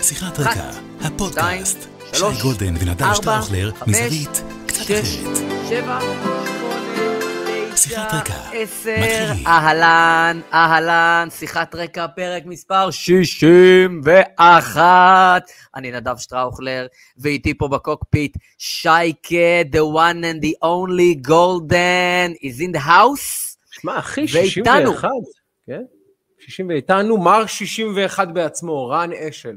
שיחת רקע, הפודקאסט. שי גולדן ונדב שטראוכלר, מזווית קצת אחרת. שבע, שיחת רקע. עשר, מתחילים. אהלן, אהלן, שיחת רקע, פרק מספר 61. אני נדב שטראוכלר, ואיתי פה בקוקפיט, שייקה, the one and the only Golden, is in the house. שמע, אחי, ואיתנו. 61, כן? 60 ואיתנו, מר 61 בעצמו, רן אשל.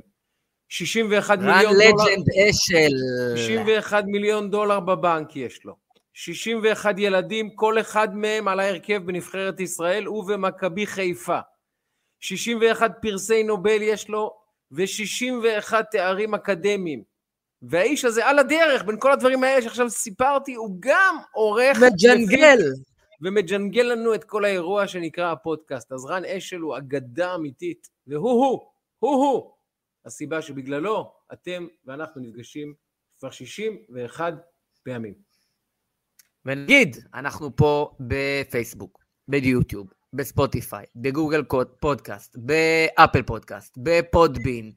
61 רן מיליון דולר, לג'נד אשל. 61 מיליון דולר בבנק יש לו. 61 ילדים, כל אחד מהם על ההרכב בנבחרת ישראל ובמכבי חיפה. 61 פרסי נובל יש לו, ו-61 תארים אקדמיים. והאיש הזה על הדרך, בין כל הדברים האלה שעכשיו סיפרתי, הוא גם עורך... מג'נגל. ומג'נגל לנו את כל האירוע שנקרא הפודקאסט. אז רן אשל הוא אגדה אמיתית, והוא-הוא, הוא-הוא, הסיבה שבגללו אתם ואנחנו נפגשים כבר 61 פעמים. ונגיד, אנחנו פה בפייסבוק, ביוטיוב, בספוטיפיי, בגוגל פודקאסט, באפל פודקאסט, בפודבין,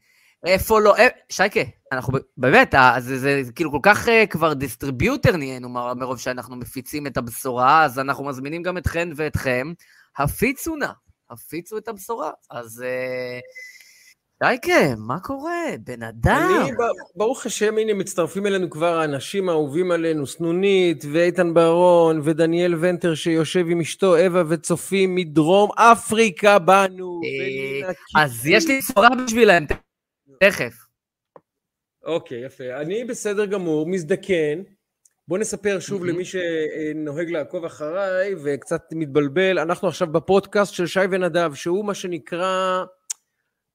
איפה לא, אה, שייקה, אנחנו באמת, אה, זה, זה, זה כאילו כל כך אה, כבר distributor נהיינו מר- מרוב שאנחנו מפיצים את הבשורה, אז אנחנו מזמינים גם אתכן ואתכם, הפיצו נא, הפיצו את הבשורה. אז שייקה, מה קורה? בן אדם. אני, ברוך השם, הנה מצטרפים אלינו כבר האנשים האהובים עלינו, סנונית, ואיתן ברון, ודניאל ונטר שיושב עם אשתו אווה וצופים מדרום אפריקה בנו. אז יש לי בשורה בשבילם, תכף. אוקיי, יפה. אני בסדר גמור, מזדקן. בוא נספר שוב. למי שנוהג לעקוב אחריי וקצת מתבלבל, אנחנו עכשיו בפודקאסט של שי ונדב, שהוא מה שנקרא,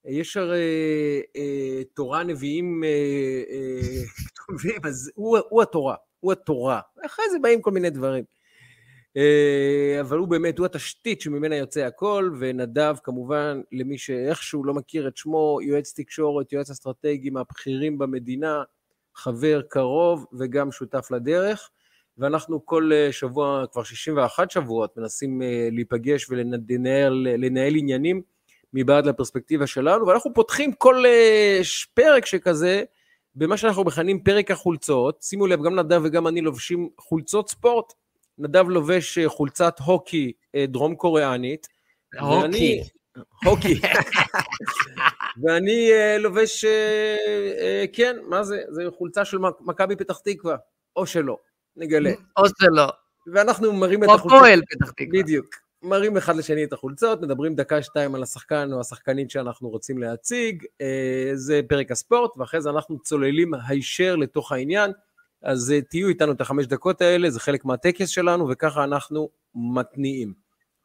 יש הרי אה, תורה נביאים אה, אה, טובים, אז הוא, הוא התורה, הוא התורה. אחרי זה באים כל מיני דברים. אה, אבל הוא באמת, הוא התשתית שממנה יוצא הכל, ונדב כמובן, למי שאיכשהו לא מכיר את שמו, יועץ תקשורת, יועץ אסטרטגי מהבכירים במדינה, חבר קרוב וגם שותף לדרך. ואנחנו כל אה, שבוע, כבר 61 שבועות, מנסים אה, להיפגש ולנהל לנהל עניינים מבעד לפרספקטיבה שלנו, ואנחנו פותחים כל פרק שכזה במה שאנחנו מכנים פרק החולצות. שימו לב, גם נדב וגם אני לובשים חולצות ספורט. נדב לובש אה, חולצת הוקי אה, דרום קוריאנית. הוקי. הוקי. ואני אה, לובש, כן, מה זה? זה חולצה של מכ- מכבי פתח תקווה, או שלא, נגלה. או שלא. ואנחנו מראים את או החולצות. הפועל פתח תקווה. בדיוק. מראים אחד לשני את החולצות, מדברים דקה-שתיים על השחקן או השחקנית שאנחנו רוצים להציג, זה פרק הספורט, ואחרי זה אנחנו צוללים הישר לתוך העניין. אז אה, תהיו איתנו את החמש דקות האלה, זה חלק מהטקס שלנו, וככה אנחנו מתניעים.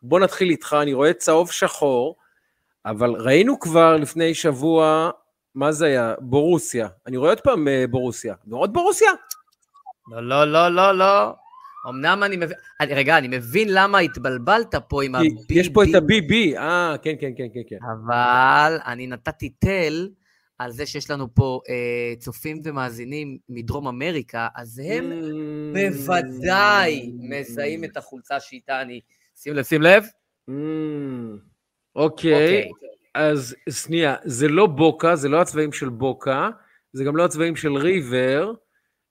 בוא נתחיל איתך, אני רואה צהוב שחור, אבל ראינו כבר לפני שבוע, מה זה היה? בורוסיה. אני רואה עוד פעם אה, בורוסיה. עוד בורוסיה? לא, לא, לא, לא, לא. אמנם אני מבין, רגע, אני מבין למה התבלבלת פה עם ה-BB, יש פה את ה-BB, אה, כן, כן, כן, כן, כן. אבל אני נתתי תל על זה שיש לנו פה אה, צופים ומאזינים מדרום אמריקה, אז הם Mm. בוודאי מזהים את החולצה שאיתה אני... שים לב, שים לב. Mm, אוקיי, אוקיי. אז שנייה, זה לא בוקה, זה לא הצבעים של בוקה, זה גם לא הצבעים של ריבר.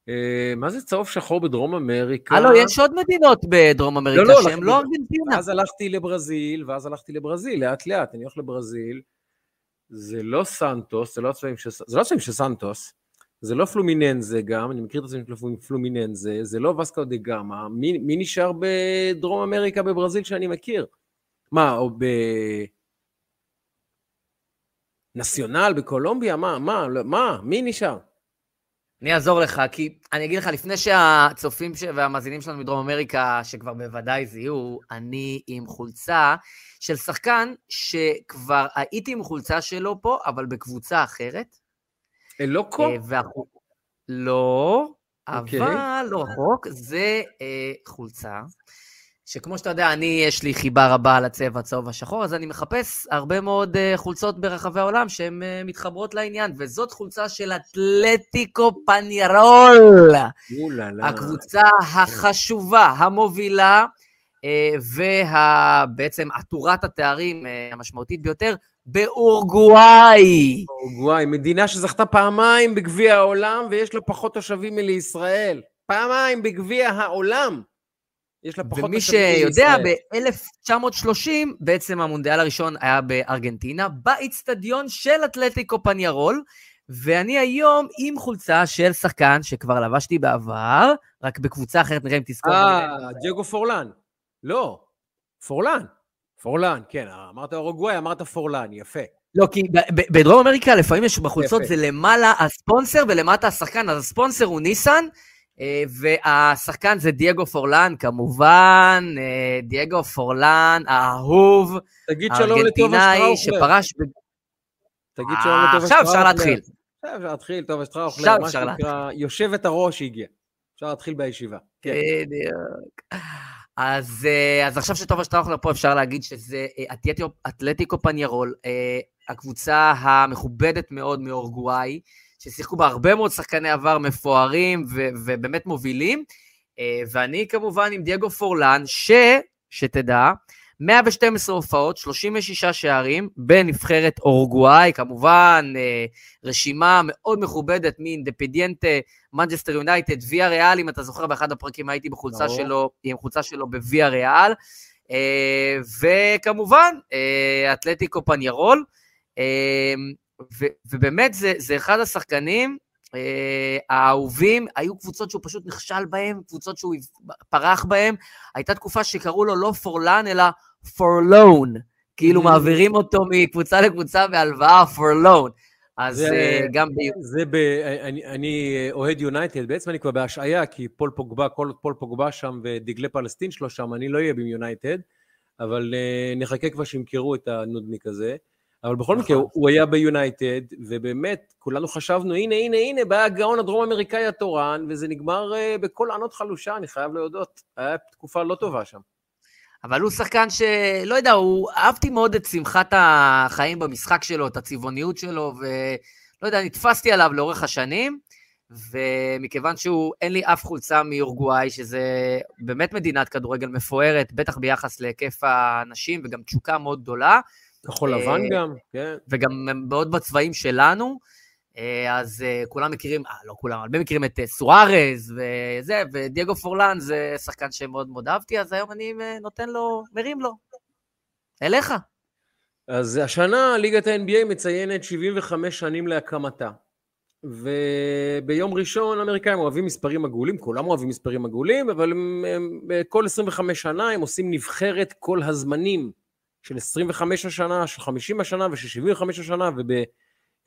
אה, מה זה צהוב שחור בדרום אמריקה? הלו, יש עוד מדינות בדרום אמריקה לא, שהן לא, לא ארגנטינה. אז הלכתי לברזיל, ואז הלכתי לברזיל, לאט לאט, אני הולך לברזיל. זה לא סנטוס, זה לא הצבעים של, זה לא של סנטוס, זה לא פלומיננזה גם, אני מכיר את הצבעים של פלומיננזה, זה לא וסקו דה גאמה, מי, מי נשאר בדרום אמריקה בברזיל שאני מכיר? מה, או ב... נציונל בקולומביה? מה, מה, לא, מה, מי נשאר? אני אעזור לך, כי אני אגיד לך, לפני שהצופים ש... והמאזינים שלנו מדרום אמריקה, שכבר בוודאי זיהו, אני עם חולצה של שחקן שכבר הייתי עם חולצה שלו פה, אבל בקבוצה אחרת. אלוקו? אה, והחו... לא, אוקיי. אבל לא רחוק, זה אה, חולצה, שכמו שאתה יודע, אני, יש לי חיבה רבה לצבע הצהוב השחור, אז אני מחפש הרבה מאוד אה, חולצות ברחבי העולם שהן אה, מתחברות לעניין, וזאת חולצה של אתלטיקו פניירול. הקבוצה החשובה, המובילה, ובעצם עטורת התארים אה, המשמעותית ביותר באורוגוואי. אורוגוואי, מדינה שזכתה פעמיים בגביע העולם ויש לה פחות תושבים מלישראל. פעמיים בגביע העולם. יש לה פחות ומי שיודע, מלישראל. ב-1930 בעצם המונדיאל הראשון היה בארגנטינה, באיצטדיון של אתלטיקו פניירול, ואני היום עם חולצה של שחקן שכבר לבשתי בעבר, רק בקבוצה אחרת, נראה אם תזכור. אה, ג'גו פורלן. לא, פורלן. פורלן, כן, אמרת אורוגוואי, אמרת פורלן, יפה. לא, כי בדרום אמריקה לפעמים יש בחולצות, יפה. זה למעלה הספונסר ולמטה השחקן, אז הספונסר הוא ניסן, והשחקן זה דייגו פורלן, כמובן, אה, דייגו פורלן, האהוב, הארגנטינאי שטראוכלר. שפרש... ב- תגיד אה, שלום לטובה עכשיו אפשר שטראוכלר. להתחיל. עכשיו אפשר להתחיל, טובה שטראוכלר, מה שנקרא, יושבת הראש הגיעה. אפשר להתחיל בישיבה. כן. בדיוק. אז, אה, אז עכשיו שטובה שטראוכלר פה אפשר להגיד שזה אה, אתלטיקו, פניירול, אה, הקבוצה המכובדת מאוד מאורגוואי, ששיחקו בה הרבה מאוד שחקני עבר מפוארים ו- ובאמת מובילים, אה, ואני כמובן עם דייגו פורלן, ש, שתדע, 112 הופעות, 36 שערים בנבחרת אורגוואי, כמובן אה, רשימה מאוד מכובדת מאינדפנדיינטה, מנצ'סטר יונייטד, ויאריאל, אם אתה זוכר, באחד הפרקים הייתי בחולצה ברור. שלו, עם חולצה שלו בוויאריאל. אה, וכמובן, אתלטיקו פניארול. אה, ו- ובאמת, זה, זה אחד השחקנים אה, האהובים, היו קבוצות שהוא פשוט נכשל בהן, קבוצות שהוא פרח בהן. הייתה תקופה שקראו לו לא פורלן, אלא for loan. כאילו Mhm. מעבירים אותו מקבוצה לקבוצה בהלוואה for loan. אז זה- אה, גם ב... זה ב... אני, אני אוהד יונייטד, בעצם אני כבר בהשעיה, כי פול פוגבה, כל פול פוגבה שם ודגלי פלסטין שלו שם, אני לא אהיה ביונייטד, אבל uh, נחכה כבר שימכרו את הנודניק הזה. אבל בכל מקרה, נכון. הוא היה ביונייטד, ובאמת, כולנו חשבנו, הנה, הנה, הנה, בא הגאון הדרום אמריקאי התורן, וזה נגמר uh, בקול ענות חלושה, אני חייב להודות. היה תקופה לא טובה שם. אבל הוא שחקן שלא יודע, הוא אהבתי מאוד את שמחת החיים במשחק שלו, את הצבעוניות שלו, ולא יודע, נתפסתי עליו לאורך השנים, ומכיוון שהוא, אין לי אף חולצה מאורגוואי, שזה באמת מדינת כדורגל מפוארת, בטח ביחס להיקף האנשים, וגם תשוקה מאוד גדולה, כחול אה, לבן גם, כן. וגם מאוד בצבעים שלנו, אה, אז אה, כולם מכירים, אה, לא כולם, הרבה מכירים את סוארז וזה, ודייגו פורלן זה שחקן שמאוד מאוד אהבתי, אז היום אני נותן לו, מרים לו. אליך. אז השנה ליגת ה-NBA מציינת 75 שנים להקמתה. וביום ראשון האמריקאים אוהבים מספרים עגולים, כולם אוהבים מספרים עגולים, אבל הם, הם, בכל 25 שנה הם עושים נבחרת כל הזמנים של 25 השנה, של 50 השנה ושל 75 השנה,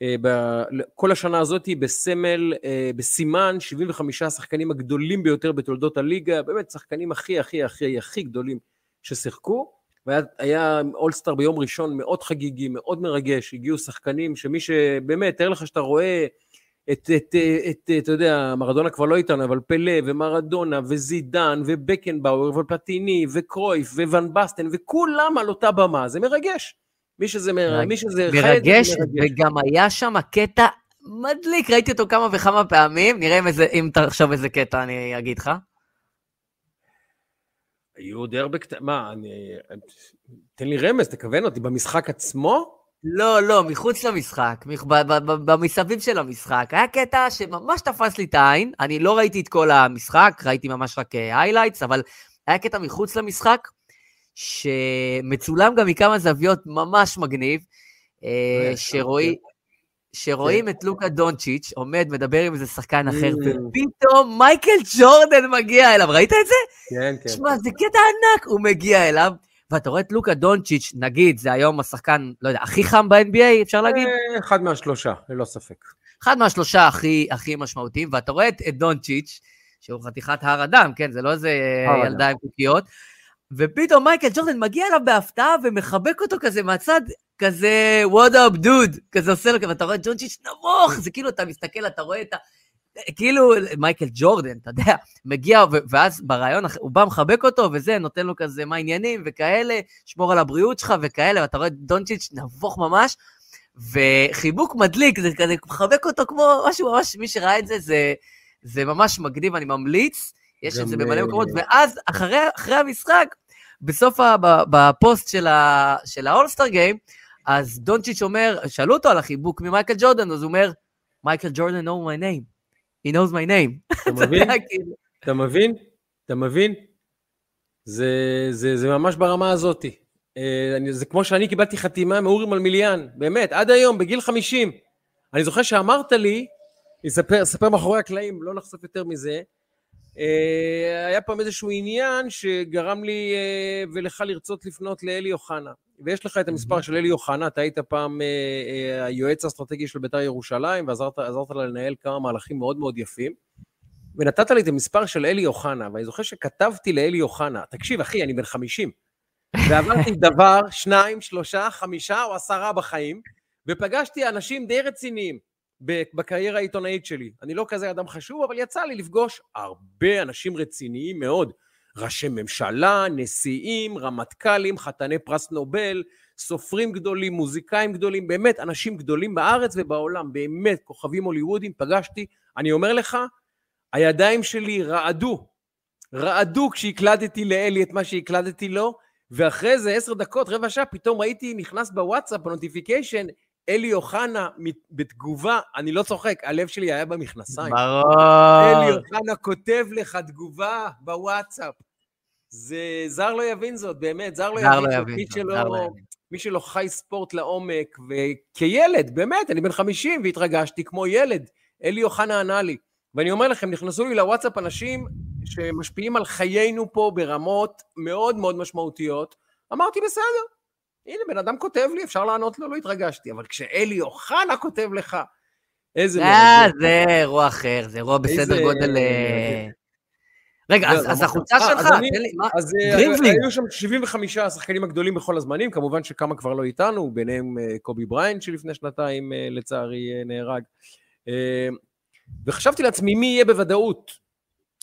ובכל השנה הזאת היא בסמל, אה, בסימן 75 השחקנים הגדולים ביותר בתולדות הליגה, באמת שחקנים הכי הכי הכי הכי גדולים ששיחקו. והיה אולסטאר ביום ראשון מאוד חגיגי, מאוד מרגש, הגיעו שחקנים שמי שבאמת, תאר לך שאתה רואה את, את, את, את, אתה יודע, מרדונה כבר לא איתנו, אבל פלא ומרדונה וזידן ובקנבאואר ופלטיני וקרויף וואן בסטן וכולם על אותה במה, זה מרגש. מי שזה, מר... מי שזה חי מרגש, זה מרגש. וגם היה שם קטע מדליק, ראיתי אותו כמה וכמה פעמים, נראה אם, איזה, אם תחשוב איזה קטע אני אגיד לך. היו די הרבה קטעים, מה, אני... תן לי רמז, תכוון אותי, במשחק עצמו? לא, לא, מחוץ למשחק, במסביב של המשחק. היה קטע שממש תפס לי את העין, אני לא ראיתי את כל המשחק, ראיתי ממש רק highlights, אבל היה קטע מחוץ למשחק, שמצולם גם מכמה זוויות ממש מגניב, אה, אה, שרואי... שרואים את לוקה דונצ'יץ' עומד, מדבר עם איזה שחקן אחר, Mm. ופתאום מייקל ג'ורדן מגיע אליו, ראית את זה? כן, כן. תשמע, זה קטע ענק, הוא מגיע אליו, ואתה רואה את לוקה דונצ'יץ', נגיד, זה היום השחקן, לא יודע, הכי חם ב-NBA, אפשר להגיד? אה, אחד מהשלושה, ללא ספק. אחד מהשלושה הכי, הכי משמעותיים, ואתה רואה את, את דונצ'יץ', שהוא חתיכת הר אדם, כן? זה לא איזה. ילדה עם קוקיות, ופתאום מייקל ג'ורדן מגיע אליו בהפתעה ומחבק אותו כזה מהצד, כזה, what up dude, כזה עושה לו, ואתה רואה את דונצ'יץ' נמוך, זה כאילו, אתה מסתכל, אתה רואה את ה... כאילו, מייקל ג'ורדן, אתה יודע, מגיע, ואז ברעיון, הוא בא מחבק אותו, וזה, נותן לו כזה, מה העניינים, וכאלה, שמור על הבריאות שלך, וכאלה, ואתה רואה את דונצ'יץ' נבוך ממש, וחיבוק מדליק, זה כזה, מחבק אותו כמו משהו ממש, מי שראה את זה, זה, זה ממש מגניב, אני ממליץ, יש את זה במלא אה, מקומות, ואז, אחרי, אחרי המשחק, בסוף, בפוסט של, ה, של האולסטאר גיים, אז דונצ'יץ' אומר, שאלו אותו על החיבוק ממייקל ג'ורדן, אז הוא אומר, מייקל ג'ורדן know my name. He knows my name. אתה מבין? כאילו. אתה מבין? אתה מבין? זה, זה, זה ממש ברמה הזאת. אה, זה כמו שאני קיבלתי חתימה מאורי מלמיליאן, באמת, עד היום, בגיל 50. אני זוכר שאמרת לי, אספר, אספר מאחורי הקלעים, לא נחשוף יותר מזה, אה, היה פעם איזשהו עניין שגרם לי אה, ולך לרצות לפנות לאלי אוחנה. ויש לך את המספר של אלי אוחנה, אתה היית פעם היועץ האסטרטגי של בית"ר ירושלים, ועזרת לה לנהל כמה מהלכים מאוד מאוד יפים. ונתת לי את המספר של אלי אוחנה, ואני זוכר שכתבתי לאלי אוחנה, תקשיב, אחי, אני בן 50, ועברתי דבר, שניים, שלושה, חמישה או עשרה בחיים, ופגשתי אנשים די רציניים בקריירה העיתונאית שלי. אני לא כזה אדם חשוב, אבל יצא לי לפגוש הרבה אנשים רציניים מאוד. ראשי ממשלה, נשיאים, רמטכ"לים, חתני פרס נובל, סופרים גדולים, מוזיקאים גדולים, באמת אנשים גדולים בארץ ובעולם, באמת כוכבים הוליוודים, פגשתי, אני אומר לך, הידיים שלי רעדו, רעדו כשהקלדתי לאלי את מה שהקלדתי לו, ואחרי זה עשר דקות, רבע שעה, פתאום ראיתי נכנס בוואטסאפ, בנוטיפיקיישן, אלי אוחנה בתגובה, אני לא צוחק, הלב שלי היה במכנסיים. ברור. אלי אוחנה כותב לך תגובה בוואטסאפ. זה, זר לא יבין זאת, באמת, זר לא זר יבין לא. יבין מי זאת, שלא, לא יבין. מי שלא חי ספורט לעומק, וכילד, באמת, אני בן 50 והתרגשתי כמו ילד. אלי אוחנה ענה לי. ואני אומר לכם, נכנסו לי לוואטסאפ אנשים שמשפיעים על חיינו פה ברמות מאוד מאוד משמעותיות. אמרתי, בסדר, הנה, בן אדם כותב לי, אפשר לענות לו, לא התרגשתי. אבל כשאלי אוחנה כותב לך, איזה אה. זה אירוע אחר, זה אירוע בסדר גודל... אה, רגע, אז- לא, אז לא, החולצה אה, שלך, אז אני- תן לי, מה? אז אה. היו שם 75 השחקנים הגדולים בכל הזמנים, כמובן שכמה כבר לא איתנו, ביניהם קובי בראיינט שלפני שנתיים לצערי נהרג. וחשבתי לעצמי מי יהיה בוודאות.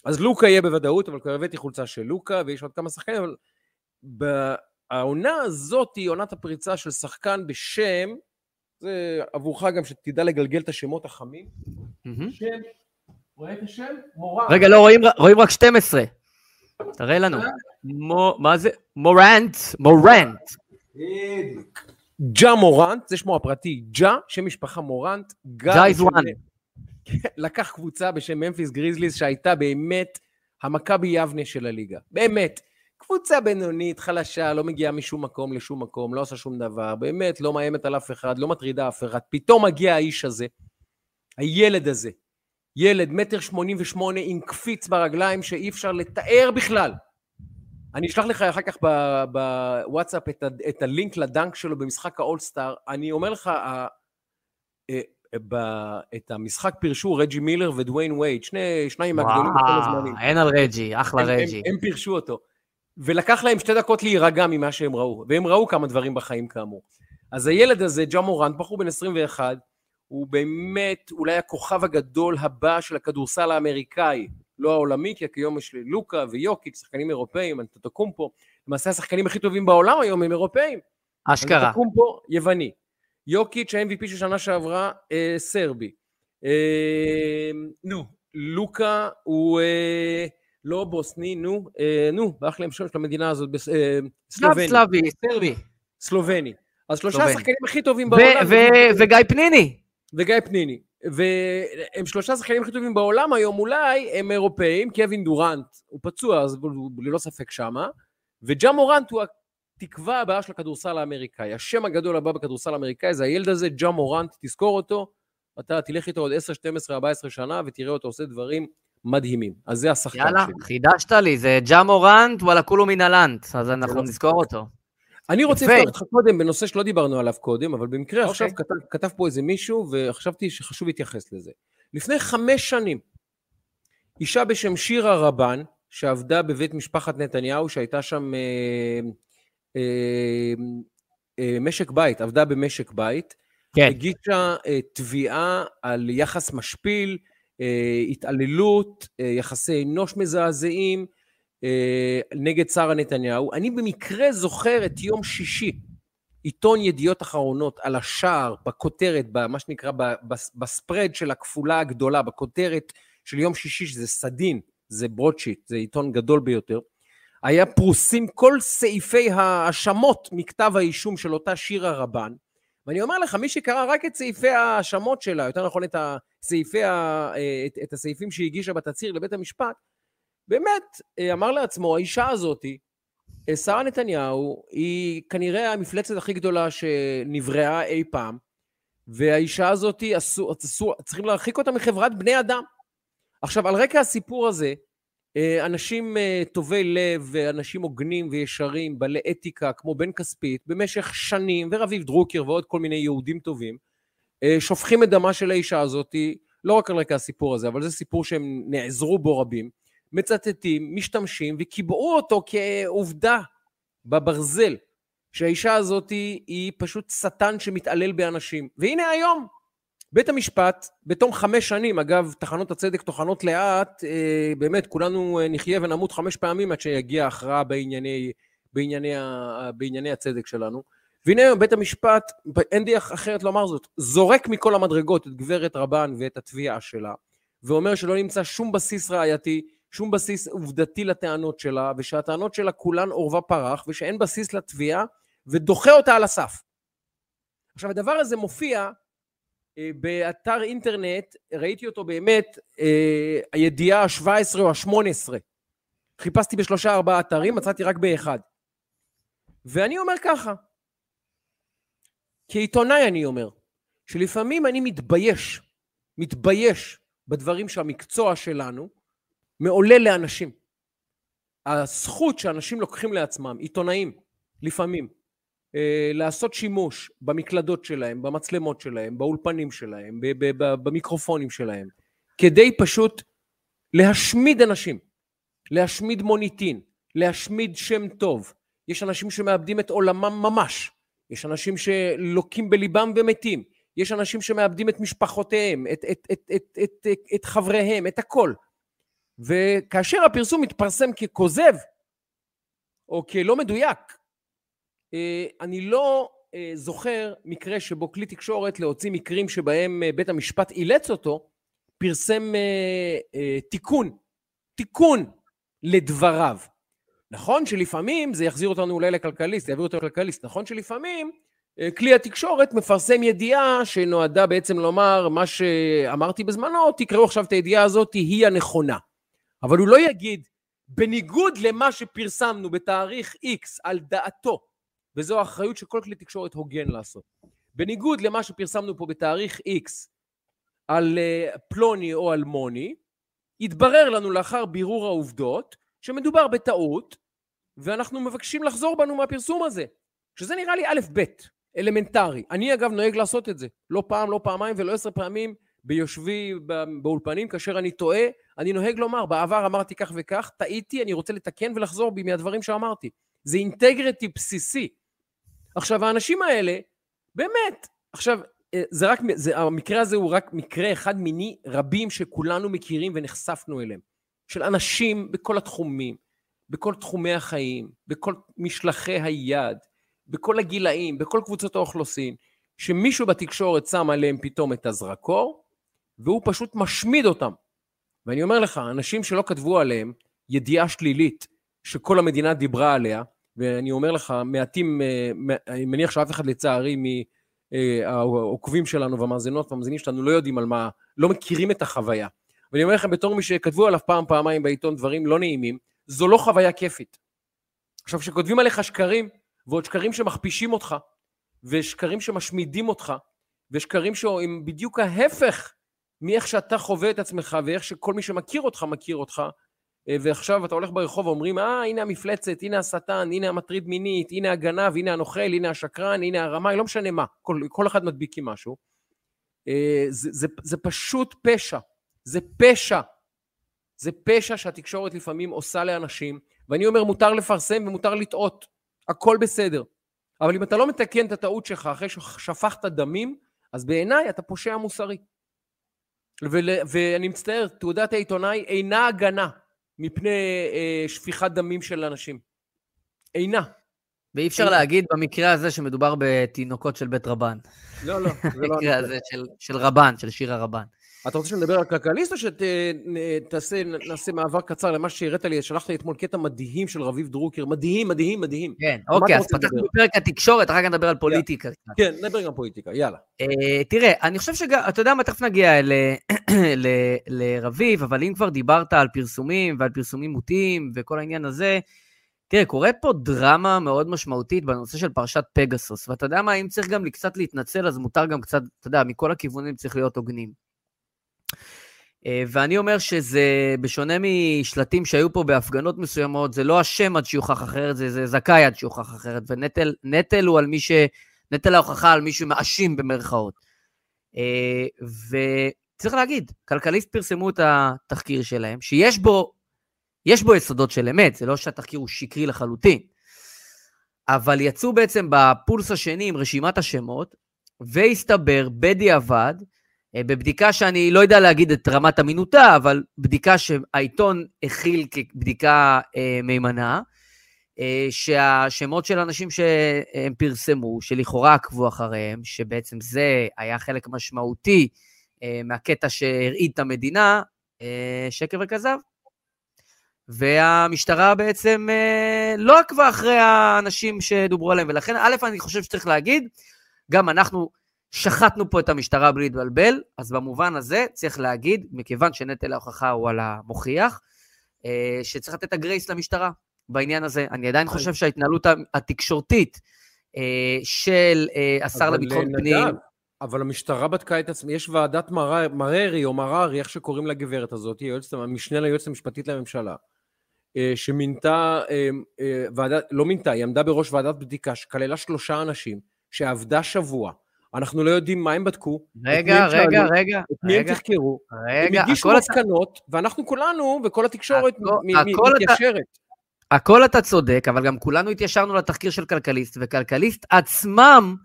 אז לוקה יהיה בוודאות, אבל כבר הבאתי חולצה של לוקה, ויש עוד כמה שחקנים, אבל העונה הזאת היא עונת הפריצה של שחקן בשם, זה עבורך גם שתדע לגלגל את השמות החמים, מהמם. שם, רואה את השם? מורן. רגע, לא, רואים- רואים רק 12. תראה לנו. אה? מו- מה זה? מורנט, מורנט. בדיוק. ג'ה מורנט, זה שמו הפרטי, ג'ה, שם משפחה מורנט. ג'ה is בשם- one. לקח קבוצה בשם ממפיס גריזליס, שהייתה באמת המכבי יבנה של הליגה. באמת. קבוצה בינונית, חלשה, לא מגיעה משום מקום לשום מקום, לא עושה שום דבר, באמת לא מאיימת על אף אחד, לא מטרידה אף אחד. פתאום מגיע האיש הזה, הילד הזה, ילד, מטר שמונים ושמונה, עם קפיץ ברגליים שאי אפשר לתאר בכלל. אני אשלח לך אחר כך בוואטסאפ את, ה- את הלינק לדנק שלו במשחק האולסטאר. אני אומר לך, ה- אה, ב- את המשחק פירשו רג'י מילר ודוויין וייד, שני, שניים מהגדולים בכל הזמנים. אין על רג'י, אחלה הם, הם, רג'י. הם פירשו אותו. ולקח להם שתי דקות להירגע ממה שהם ראו, והם ראו כמה דברים בחיים כאמור. אז הילד הזה, ג'ה מורנט, בחור בן 21, הוא באמת אולי הכוכב הגדול הבא של הכדורסל האמריקאי, לא העולמי, כי כיום יש לוקה ויוקיץ', שחקנים אירופאים, אנטוטוקומפו, למעשה השחקנים הכי טובים בעולם היום הם אירופאים. אשכרה. אנטוטוקומפו, יווני. יוקיץ', ה-MVP של שנה שעברה, אה, סרבי. אה, נו, לוקה הוא אה, לא בוסני, נו, אה, נו, ברח לי השם של המדינה הזאת, בס- אה, סלובני. סלאבי, סרבי. סלובני. אז שלושה. השחקנים הכי טובים ו- בעולם. ו- וגיא פניני. וגיא פניני. והם שלושה השחקנים הכי טובים בעולם היום, אולי הם אירופאים, קווין דורנט, הוא פצוע, אז הוא ללא ספק שמה, וג'ה מורנט הוא התקווה הבאה של הכדורסל האמריקאי. השם הגדול הבא בכדורסל האמריקאי זה הילד הזה, ג'ה מורנט, תזכור אותו, אתה תלך איתו עוד 10, 12, 14 שנה, ותראה אותו עושה דברים מדהימים. אז זה השחקן יאללה, שלי. חידשת לי, זה ג'ה מורנט, וואלה כולו מן הלנט, אז אנחנו לא- נזכור אותו. אני רוצה יפה. לפתוח אותך קודם בנושא שלא דיברנו עליו קודם, אבל במקרה אוקיי. עכשיו כתב, כתב פה איזה מישהו, וחשבתי שחשוב להתייחס לזה. לפני חמש שנים, אישה בשם שירה רבן, שעבדה בבית משפחת נתניהו, שהייתה שם אה, אה, אה, משק בית, עבדה במשק בית, כן. הגישה אה, תביעה על יחס משפיל, התעללות, אה, יחסי אנוש מזעזעים, אה, נגד שרה נתניהו. אני במקרה זוכר את יום שישי, עיתון ידיעות אחרונות על השער, בכותרת, במה שנקרא, בספרד של הכפולה הגדולה, בכותרת של יום שישי, שזה סדין, זה ברודשיט, זה עיתון גדול ביותר. היה פרוסים כל סעיפי ההאשמות מכתב האישום של אותה שירה רבן, ואני אומר לך, מי שקרא רק את סעיפי ההאשמות שלה, יותר נכון את, הסעיפי ה, אה, את, את הסעיפים שהיא הגישה בתצהיר לבית המשפט, באמת אה, אמר לעצמו, האישה הזאתי, שרה נתניהו, היא כנראה המפלצת הכי גדולה שנבראה אי פעם, והאישה הזאתי, צריכים להרחיק אותה מחברת בני אדם. עכשיו, על רקע הסיפור הזה, אה, אנשים טובי לב ואנשים הוגנים וישרים, בעלי אתיקה, כמו בן כספית, במשך שנים, ורביב דרוקר ועוד כל מיני יהודים טובים, שופכים את דמה של האישה הזאת, לא רק על רקע הסיפור הזה, אבל זה סיפור שהם נעזרו בו רבים, מצטטים, משתמשים, וקיבעו אותו כעובדה בברזל, שהאישה הזאת היא פשוט שטן שמתעלל באנשים. והנה היום, בית המשפט, בתום חמש שנים, אגב, תחנות הצדק טוחנות לאט, אה, באמת, כולנו אה, נחיה ונמות חמש פעמים עד שיגיע הכרעה בענייני, בענייני, בענייני הצדק שלנו. והנה היום בית המשפט, אין דרך אחרת לומר זאת, זורק מכל המדרגות את גברת רבן ואת התביעה שלה, ואומר שלא נמצא שום בסיס ראייתי, שום בסיס עובדתי לטענות שלה, ושהטענות שלה כולן עורבא פרח, ושאין בסיס לתביעה, ודוחה אותה על הסף. עכשיו, הדבר הזה מופיע אה, באתר אינטרנט, ראיתי אותו באמת, אה, הידיעה ה-17 או ה-18. חיפשתי בשלושה ארבעה אתרים, מצאתי רק באחד. ואני אומר ככה, כעיתונאי אני אומר, שלפעמים אני מתבייש, מתבייש בדברים שהמקצוע שלנו מעולל לאנשים. הזכות שאנשים לוקחים לעצמם, עיתונאים, לפעמים, אה, לעשות שימוש במקלדות שלהם, במצלמות שלהם, באולפנים שלהם, במיקרופונים שלהם, כדי פשוט להשמיד אנשים, להשמיד מוניטין, להשמיד שם טוב. יש אנשים שמאבדים את עולמם ממש, יש אנשים שלוקים בליבם ומתים, יש אנשים שמאבדים את משפחותיהם, את, את, את, את, את, את, את חבריהם, את הכל. וכאשר הפרסום מתפרסם ככוזב, או כלא מדויק, אה, אני לא אה, זוכר מקרה שבו כלי תקשורת להוציא מקרים שבהם אה, בית המשפט אילץ אותו, פרסם תיקון, תיקון לדבריו. נכון שלפעמים זה יחזיר אותנו אולי לכלכליסט, יעביר אותו לכלכליסט, נכון שלפעמים כלי התקשורת מפרסם ידיעה שנועדה בעצם לומר מה שאמרתי בזמנו, תקראו עכשיו את הידיעה הזאת, היא הנכונה. אבל הוא לא יגיד, בניגוד למה שפרסמנו בתאריך X על דעתו, וזו האחריות של כל כלי תקשורת הוגן לעשות. בניגוד למה שפרסמנו פה בתאריך X על uh, פלוני או אלמוני, התברר לנו לאחר בירור העובדות שמדובר בטעות, ואנחנו מבקשים לחזור בנו מהפרסום הזה, שזה נראה לי א' ב', אלמנטרי. אני אגב נוהג לעשות את זה, לא פעם, לא פעמיים ולא עשר פעמים ביושבי באולפנים, כאשר אני טועה, אני נוהג לומר, בעבר אמרתי כך וכך, טעיתי, אני רוצה לתקן ולחזור בי מהדברים שאמרתי. זה אינטגריטי בסיסי. עכשיו, האנשים האלה, באמת, עכשיו, אה, זה רק, זה, המקרה הזה הוא רק מקרה אחד מיני רבים שכולנו מכירים ונחשפנו אליהם. של אנשים בכל התחומים, בכל תחומי החיים, בכל משלחי היד, בכל הגילאים, בכל קבוצות האוכלוסין, שמישהו בתקשורת שם עליהם פתאום את הזרקור, והוא פשוט משמיד אותם. ואני אומר לך, אנשים שלא כתבו עליהם ידיעה שלילית שכל המדינה דיברה עליה, ואני אומר לך, מעטים, אה, אני מניח שאף אחד לצערי מהעוקבים שלנו והמאזינות והמאזינים שלנו לא יודעים על מה, לא מכירים את החוויה. ואני אומר לכם, בתור מי שכתבו עליו פעם, פעמיים בעיתון דברים לא נעימים, זו לא חוויה כיפית. עכשיו, כשכותבים עליך שקרים, ועוד שקרים שמכפישים אותך, ושקרים שמשמידים אותך, ושקרים שהם בדיוק ההפך מאיך שאתה חווה את עצמך, ואיך שכל מי שמכיר אותך מכיר אותך, אה, ועכשיו אתה הולך ברחוב ואומרים, אה, הנה המפלצת, הנה השטן, הנה המטריד מינית, הנה הגנב, הנה הנוכל, הנה השקרן, הנה הרמאי, לא משנה מה, כל, כל אחד מדביק עם משהו. אה, זה, זה, זה פשוט פשע, זה פשע. זה פשע שהתקשורת לפעמים עושה לאנשים, ואני אומר, מותר לפרסם ומותר לטעות, הכל בסדר. אבל אם אתה לא מתקן את הטעות שלך אחרי ששפכת דמים, אז בעיניי אתה פושע מוסרי. ול, ואני מצטער, תעודת העיתונאי אינה הגנה מפני אה, שפיכת דמים של אנשים. אינה. ואי אפשר אינה. להגיד במקרה הזה שמדובר בתינוקות של בית רבן. לא, לא, לא... במקרה הזה של, של רבן, של שיר הרבן. אתה רוצה שנדבר על כלכליסט או שנעשה מעבר קצר למה שהראית לי? שלחת לי אתמול קטע מדהים של רביב דרוקר, מדהים, מדהים, מדהים. כן, אוקיי, אז פתחנו בפרק התקשורת, אחר כך נדבר על פוליטיקה. כן, נדבר גם פוליטיקה, יאללה. אה, תראה, אני חושב שגם, אתה יודע מה, תכף נגיע לרביב, אבל אם כבר דיברת על פרסומים ועל פרסומים מוטים וכל העניין הזה, תראה, קורה פה דרמה מאוד משמעותית בנושא של פרשת פגסוס, ואתה יודע מה, אם צריך גם קצת להתנצל, אז מותר גם קצת, אתה יודע, מכל הכיוונים צריך להיות הוגנים. אה, ואני אומר שזה, בשונה משלטים שהיו פה בהפגנות מסוימות, זה לא השם עד שיוכח אחרת, זה, זה זכאי עד שיוכח אחרת, ונטל הוא על מי ש... נטל ההוכחה על מי שמאשים במרכאות. אה, וצריך להגיד, כלכליסט פרסמו את התחקיר שלהם, שיש בו, יש בו יסודות של אמת, זה לא שהתחקיר הוא שקרי לחלוטין, אבל יצאו בעצם בפולס השני עם רשימת השמות, והסתבר בדיעבד, בבדיקה שאני לא יודע להגיד את רמת אמינותה, אבל בדיקה שהעיתון הכיל כבדיקה אה, מהימנה, אה, שהשמות של אנשים שהם פרסמו, שלכאורה עקבו אחריהם, שבעצם זה היה חלק משמעותי אה, מהקטע שהרעיד את המדינה, אה, שקר וכזב. והמשטרה בעצם אה, לא עקבה אחרי האנשים שדוברו עליהם, ולכן א', אני חושב שצריך להגיד, גם אנחנו שחטנו פה את המשטרה בלי להתבלבל, אז במובן הזה צריך להגיד, מכיוון שנטל ההוכחה הוא על המוכיח, אה, שצריך לתת את הגרייס למשטרה בעניין הזה. אני עדיין נכון. חושב שההתנהלות התקשורתית אה, של אה, השר לביטחון פנים... אבל המשטרה בדקה את עצמי, יש ועדת מררי או מררי, איך שקוראים לגברת הזאת, היא המשנה ליועצת המשפטית לממשלה, שמינתה, ועדת, לא מינתה, היא עמדה בראש ועדת בדיקה שכללה שלושה אנשים, שעבדה שבוע, אנחנו לא יודעים מה הם בדקו. רגע, רגע, שאלו, רגע. את מי הם תחקרו. רגע, הם הגישו מסקנות, אתה... ואנחנו כולנו, וכל התקשורת מתיישרת. אתה... הכל אתה צודק, אבל גם כולנו התיישרנו לתחקיר של כלכליסט, וכלכליסט עצמם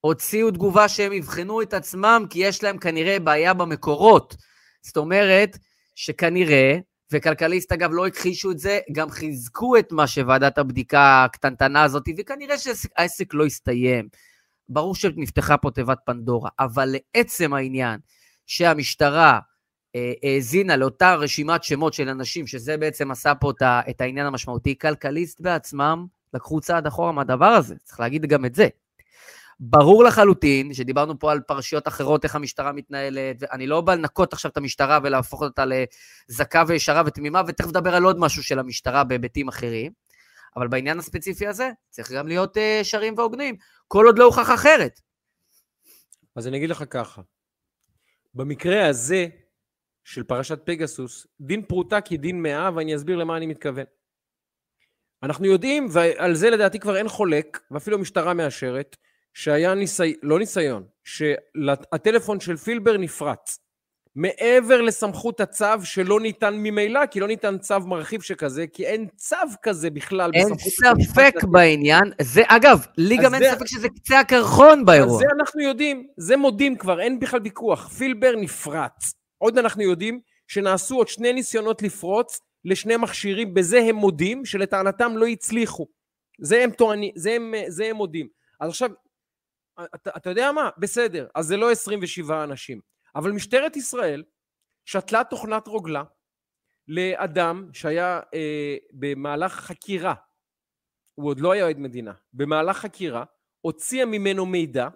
הוציאו תגובה שהם יבחנו את עצמם, כי יש להם כנראה בעיה במקורות. זאת אומרת, שכנראה, וכלכליסט אגב לא הכחישו את זה, גם חיזקו את מה שוועדת הבדיקה הקטנטנה הזאת, וכנראה שהעסק לא הסתיים. ברור שנפתחה פה תיבת פנדורה, אבל לעצם העניין שהמשטרה אה, האזינה לאותה רשימת שמות של אנשים, שזה בעצם עשה פה את העניין המשמעותי, כלכליסט בעצמם לקחו צעד אחורה מהדבר הזה, צריך להגיד גם את זה. ברור לחלוטין, שדיברנו פה על פרשיות אחרות, איך המשטרה מתנהלת, ואני לא בא לנקות עכשיו את המשטרה ולהפוך אותה לזכה וישרה ותמימה, ותכף נדבר על עוד משהו של המשטרה בהיבטים אחרים, אבל בעניין הספציפי הזה צריך גם להיות uh, שרים והוגנים. כל עוד לא הוכח אחרת. אז אני אגיד לך ככה, במקרה הזה של פרשת פגסוס, דין פרוטה כדין מאה, ואני אסביר למה אני מתכוון. אנחנו יודעים, ועל זה לדעתי כבר אין חולק, ואפילו המשטרה מאשרת, שהיה ניסיון, לא ניסיון, שהטלפון של פילבר נפרץ. מעבר לסמכות הצו שלא ניתן ממילא, כי לא ניתן צו מרחיב שכזה, כי אין צו כזה בכלל אין ספק בעניין. זה, אגב, לי גם אין ספק שזה קצה הקרחון באירוע. זה אנחנו יודעים, זה מודים כבר, אין בכלל ויכוח. פילבר נפרץ. עוד אנחנו יודעים שנעשו עוד שני ניסיונות לפרוץ לשני מכשירים, בזה הם מודים, שלטענתם לא הצליחו. זה הם טוענים, זה הם, זה הם מודים. אז עכשיו, אתה, אתה יודע מה? בסדר, אז זה לא 27 אנשים. אבל משטרת ישראל שתלה תוכנת רוגלה לאדם שהיה אה, במהלך חקירה, הוא עוד לא היה עד מדינה, במהלך חקירה, הוציאה ממנו מידע,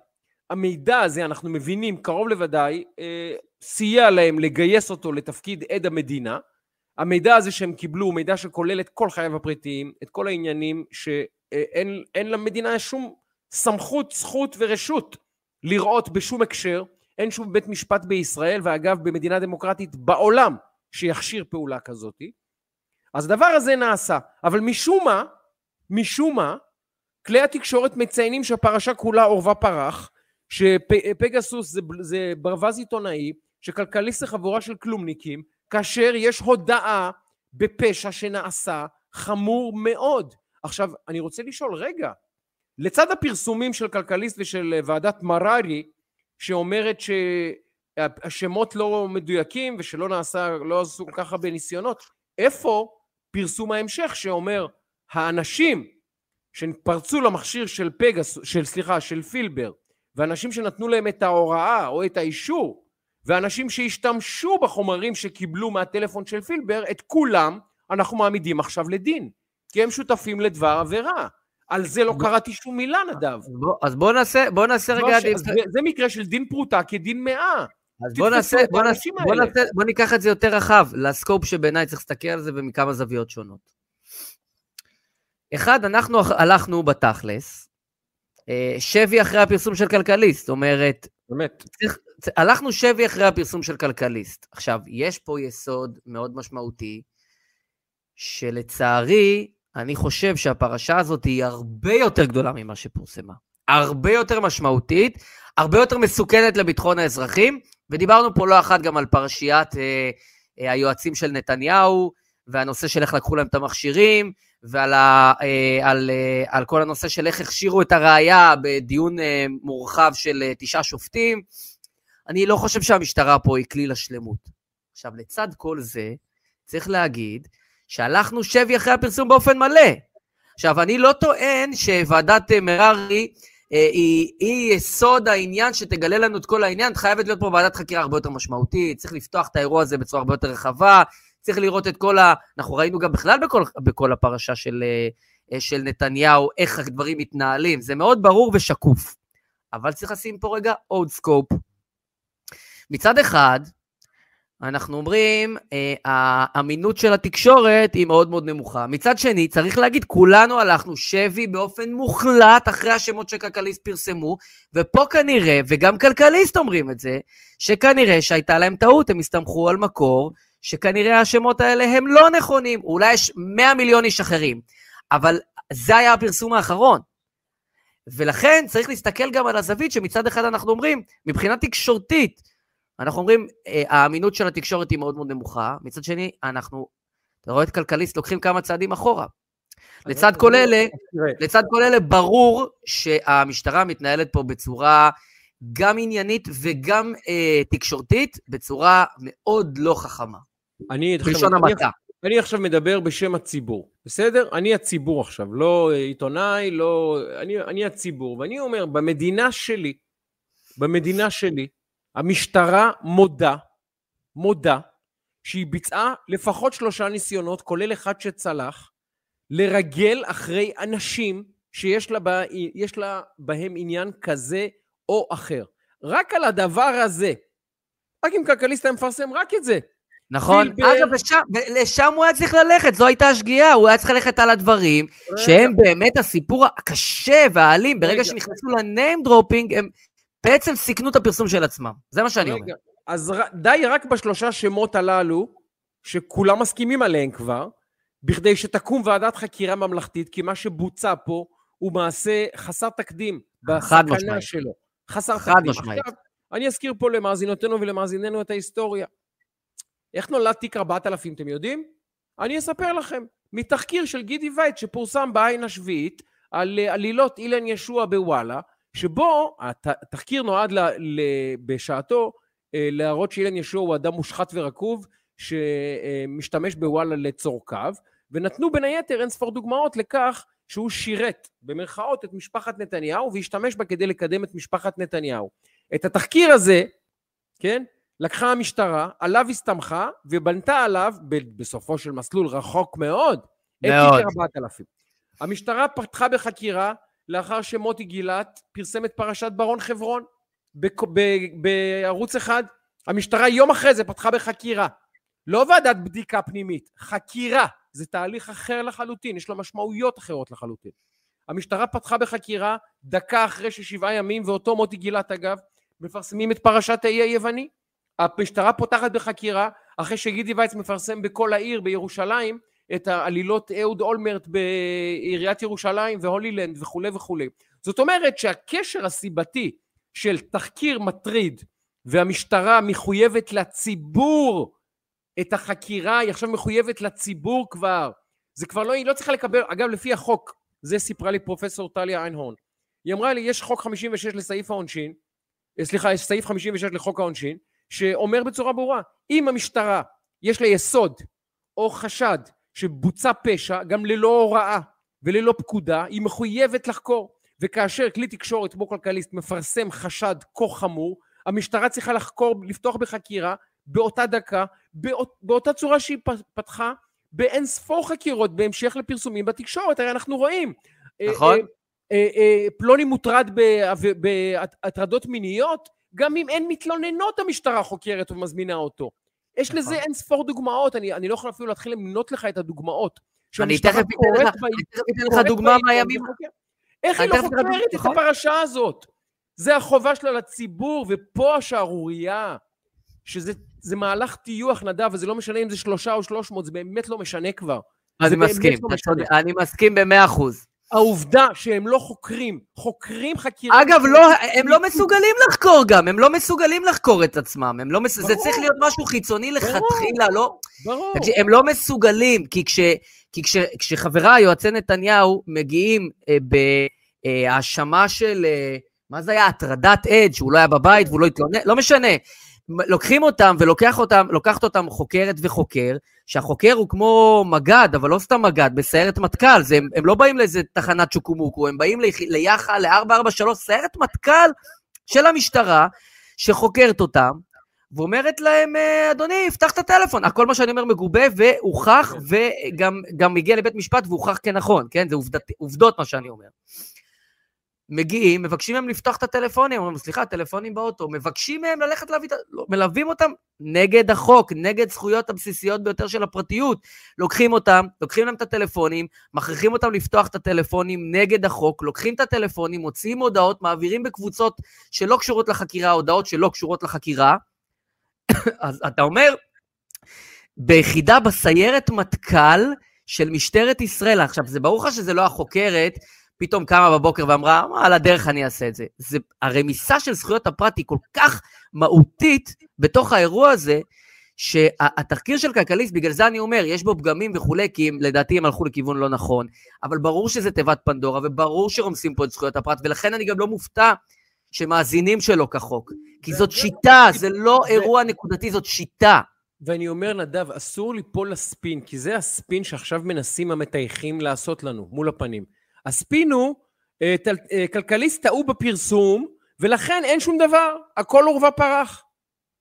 המידע הזה, אנחנו מבינים קרוב לוודאי, אה, סייע להם לגייס אותו לתפקיד עד המדינה. המידע הזה שהם קיבלו הוא מידע שכולל את כל חייו הפרטיים, את כל העניינים שאין אה, למדינה שום סמכות, זכות ורשות לראות בשום הקשר, אין שום בית משפט בישראל, ואגב במדינה דמוקרטית בעולם, שיכשיר פעולה כזאת. אז הדבר הזה נעשה, אבל משום מה, משום מה, כלי התקשורת מציינים שהפרשה כולה עורבה פרח, שפגסוס זה, זה ברווז עיתונאי, שכלכליסט זה חבורה של כלומניקים, כאשר יש הודאה בפשע שנעשה חמור מאוד. עכשיו, אני רוצה לשאול, רגע, לצד הפרסומים של כלכליסט ושל ועדת מררי, שאומרת שהשמות לא מדויקים ושלא נעשה, לא עשו כל כך הרבה ניסיונות, איפה פרסום ההמשך שאומר האנשים שפרצו למכשיר של פגס, של סליחה, של פילבר, ואנשים שנתנו להם את ההוראה או את האישור ואנשים שהשתמשו בחומרים שקיבלו מהטלפון של פילבר, את כולם אנחנו מעמידים עכשיו לדין, כי הם שותפים לדבר עבירה. על זה לא קראתי שום מילה, נדב. בוא, אז בוא נעשה, בוא נעשה לא רגע... ש- זה, זה מקרה של דין פרוטה כדין מאה. אז בוא נעשה, בוא נעשה, בוא. נעשה, בוא ניקח את זה יותר רחב, לסקופ שבעיניי צריך להסתכל על זה ומכמה זוויות שונות. אחד, אנחנו הלכנו בתכלס, אה, שבי אחרי הפרסום של כלכליסט, זאת אומרת, באמת. צריך, הלכנו שבי אחרי הפרסום של כלכליסט. עכשיו, יש פה יסוד מאוד משמעותי, שלצערי, אני חושב שהפרשה הזאת היא הרבה יותר גדולה ממה שפורסמה. הרבה יותר משמעותית, הרבה יותר מסוכנת לביטחון האזרחים, ודיברנו פה לא אחת גם על פרשיית אה, אה, היועצים של נתניהו, והנושא של איך לקחו להם את המכשירים, ועל ה, אה, על, אה, על כל הנושא של איך הכשירו את הראייה בדיון אה, מורחב של אה, תשעה שופטים. אני לא חושב שהמשטרה פה היא כליל השלמות. עכשיו, לצד כל זה, צריך להגיד שהלכנו שבי אחרי הפרסום באופן מלא. עכשיו, אני לא טוען שוועדת אה, מררי אה, היא, היא יסוד העניין שתגלה לנו את כל העניין, חייבת להיות פה ועדת חקירה הרבה יותר משמעותית, צריך לפתוח את האירוע הזה בצורה הרבה יותר רחבה, צריך לראות את כל ה... אנחנו ראינו גם בכלל בכל, בכל הפרשה של, אה, של נתניהו, איך הדברים מתנהלים, זה מאוד ברור ושקוף. אבל צריך לשים פה רגע עוד סקופ. מצד אחד, אנחנו אומרים, אה, האמינות של התקשורת היא מאוד מאוד נמוכה. מצד שני, צריך להגיד, כולנו הלכנו שבי באופן מוחלט אחרי השמות שכלכליסט פרסמו, ופה כנראה, וגם כלכליסט אומרים את זה, שכנראה שהייתה להם טעות, הם הסתמכו על מקור, שכנראה השמות האלה הם לא נכונים. אולי יש 100 מיליון איש אחרים, אבל זה היה הפרסום האחרון. ולכן צריך להסתכל גם על הזווית שמצד אחד אנחנו אומרים, מבחינה תקשורתית, אנחנו אומרים, אה, האמינות של התקשורת היא מאוד מאוד נמוכה, מצד שני, אנחנו, אתה רואה את כלכליסט, לוקחים כמה צעדים אחורה. לצד כל אלה, לצד כל אלה, ברור שהמשטרה מתנהלת פה בצורה גם עניינית וגם אה, תקשורתית, בצורה מאוד לא חכמה. אני בלשון אני- המעטה. אני עכשיו מדבר בשם הציבור, בסדר? אני הציבור עכשיו, לא אה, עיתונאי, לא... אני, אני הציבור, ואני אומר, במדינה שלי, במדינה שלי, המשטרה מודה, מודה, שהיא ביצעה לפחות שלושה ניסיונות, כולל אחד שצלח, לרגל אחרי אנשים שיש לה, בה, יש לה בהם עניין כזה או אחר. רק על הדבר הזה, רק אם כלכליסט היה מפרסם רק את זה, נכון? אגב, לשם, לשם הוא היה צריך ללכת, זו הייתה השגיאה, הוא היה צריך ללכת על הדברים שהם באמת הסיפור הקשה והאלים. ברגע רגע. שנכנסו ל name dropping, הם בעצם סיכנו את הפרסום של עצמם. זה מה שאני אומר. רגע, אז ר- די רק בשלושה שמות הללו, שכולם מסכימים עליהם כבר, בכדי שתקום ועדת חקירה ממלכתית, כי מה שבוצע פה הוא מעשה חסר תקדים בסכנה. שלו. חסר חד תקדים. משמעית. עכשיו, אני אזכיר פה למאזינותינו ולמאזיננו את ההיסטוריה. איך נולד תיק 4000, אתם יודעים? אני אספר לכם. מתחקיר של גידי וייט שפורסם בעין השביעית על אה, עלילות אילן ישוע בוואלה, שבו הת- התחקיר נועד ל, ל, בשעתו אה, להראות שאילן ישוע הוא אדם מושחת ורקוב שמשתמש בוואלה לצורכיו, ונתנו בין היתר אין ספור דוגמאות לכך שהוא שירת במרכאות את משפחת נתניהו והשתמש בה כדי לקדם את משפחת נתניהו. את התחקיר הזה, כן, לקחה המשטרה, עליו הסתמכה ובנתה עליו, בסופו של מסלול רחוק מאוד, את מאוד. תיק 4000. המשטרה פתחה בחקירה לאחר שמוטי גילת פרסם את פרשת ברון חברון בערוץ אחד. המשטרה יום אחרי זה פתחה בחקירה. לא ועדת בדיקה פנימית, חקירה. זה תהליך אחר לחלוטין, יש לו משמעויות אחרות לחלוטין. המשטרה פתחה בחקירה דקה אחרי ששבעה ימים, ואותו מוטי גילת אגב, מפרסמים את פרשת האי היווני. המשטרה פותחת בחקירה אחרי שגידי וייץ מפרסם בכל העיר בירושלים את העלילות אהוד אולמרט בעיריית ירושלים והולילנד וכולי וכולי. זאת אומרת שהקשר הסיבתי של תחקיר מטריד והמשטרה מחויבת לציבור את החקירה, היא עכשיו מחויבת לציבור כבר. זה כבר לא, היא לא צריכה לקבל, אגב לפי החוק, זה סיפרה לי פרופסור טליה איינהורן. היא אמרה לי, יש חוק 56 לסעיף העונשין, אה, סליחה, יש סעיף 56 לחוק העונשין, שאומר בצורה ברורה, אם המשטרה יש לה יסוד או חשד שבוצע פשע, גם ללא הוראה וללא פקודה, היא מחויבת לחקור. וכאשר כלי תקשורת כמו כלכליסט מפרסם חשד כה חמור, המשטרה צריכה לחקור, לפתוח בחקירה באותה דקה, באות, באותה צורה שהיא פתחה באין ספור חקירות בהמשך לפרסומים בתקשורת, הרי אנחנו רואים. נכון. אה, אה, אה, פלוני מוטרד בהטרדות מיניות, גם אם אין מתלוננות המשטרה חוקרת ומזמינה אותו. יש נכון. לזה אין ספור דוגמאות, אני, אני לא יכול אפילו להתחיל למנות לך את הדוגמאות. אני תכף אתן לך דוגמה מהימים. איך היא לא חוקרת את נכון. הפרשה הזאת? זה החובה שלה לציבור, ופה השערורייה, שזה מהלך טיוח, נדב, וזה לא משנה אם זה שלושה או שלוש מאות, זה באמת לא משנה כבר. אני מסכים, לא אני מסכים במאה אחוז. העובדה שהם לא חוקרים, חוקרים חקירה... אגב, לא, הם לא מסוגלים לחקור גם, הם לא מסוגלים לחקור את עצמם, הם לא מס... זה צריך להיות משהו חיצוני לכתחילה, לא... ברור. הם לא מסוגלים, כי, כש, כי כש, כשחבריי, יועצי נתניהו, מגיעים אה, בהאשמה של, אה, מה זה היה, הטרדת עד, שהוא לא היה בבית והוא לא התלונן, לא משנה. לוקחים אותם ולוקחת אותם, אותם חוקרת וחוקר, שהחוקר הוא כמו מג"ד, אבל לא סתם מג"ד, בסיירת מטכ"ל, הם, הם לא באים לאיזה תחנת שוקומוקו, הם באים ליח"א, ל-443, סיירת מטכ"ל של המשטרה, שחוקרת אותם, ואומרת להם, אה, אדוני, פתח את הטלפון. כל מה שאני אומר מגובה והוכח, וגם הגיע לבית משפט והוכח כנכון, כן? זה עובדות, עובדות מה שאני אומר. מגיעים, מבקשים מהם לפתוח את הטלפונים, אומרים, סליחה, הטלפונים באוטו, מבקשים מהם ללכת להביא את ה... לא, מלווים אותם נגד החוק, נגד זכויות הבסיסיות ביותר של הפרטיות. לוקחים אותם, לוקחים להם את הטלפונים, מכריחים אותם לפתוח את הטלפונים נגד החוק, לוקחים את הטלפונים, מוציאים הודעות, מעבירים בקבוצות שלא קשורות לחקירה, הודעות שלא קשורות לחקירה. אז אתה אומר, ביחידה בסיירת מטכ"ל של משטרת ישראל, עכשיו, זה ברור לך שזה לא החוקרת, פתאום קמה בבוקר ואמרה, על הדרך אני אעשה את זה. זה. הרמיסה של זכויות הפרט היא כל כך מהותית בתוך האירוע הזה, שהתחקיר של כלכליסט, בגלל זה אני אומר, יש בו פגמים וכולי, כי הם, לדעתי הם הלכו לכיוון לא נכון, אבל ברור שזה תיבת פנדורה, וברור שרומסים פה את זכויות הפרט, ולכן אני גם לא מופתע שמאזינים שלו כחוק. כי זאת שיטה, זה לא אירוע נקודתי, זאת שיטה. ואני אומר, נדב, אסור ליפול לספין, כי זה הספין שעכשיו מנסים המטייחים לעשות לנו, מול הפנים. הספין הוא, אה, אה, כלכליסט טעו בפרסום, ולכן אין שום דבר, הכל עורבא פרח.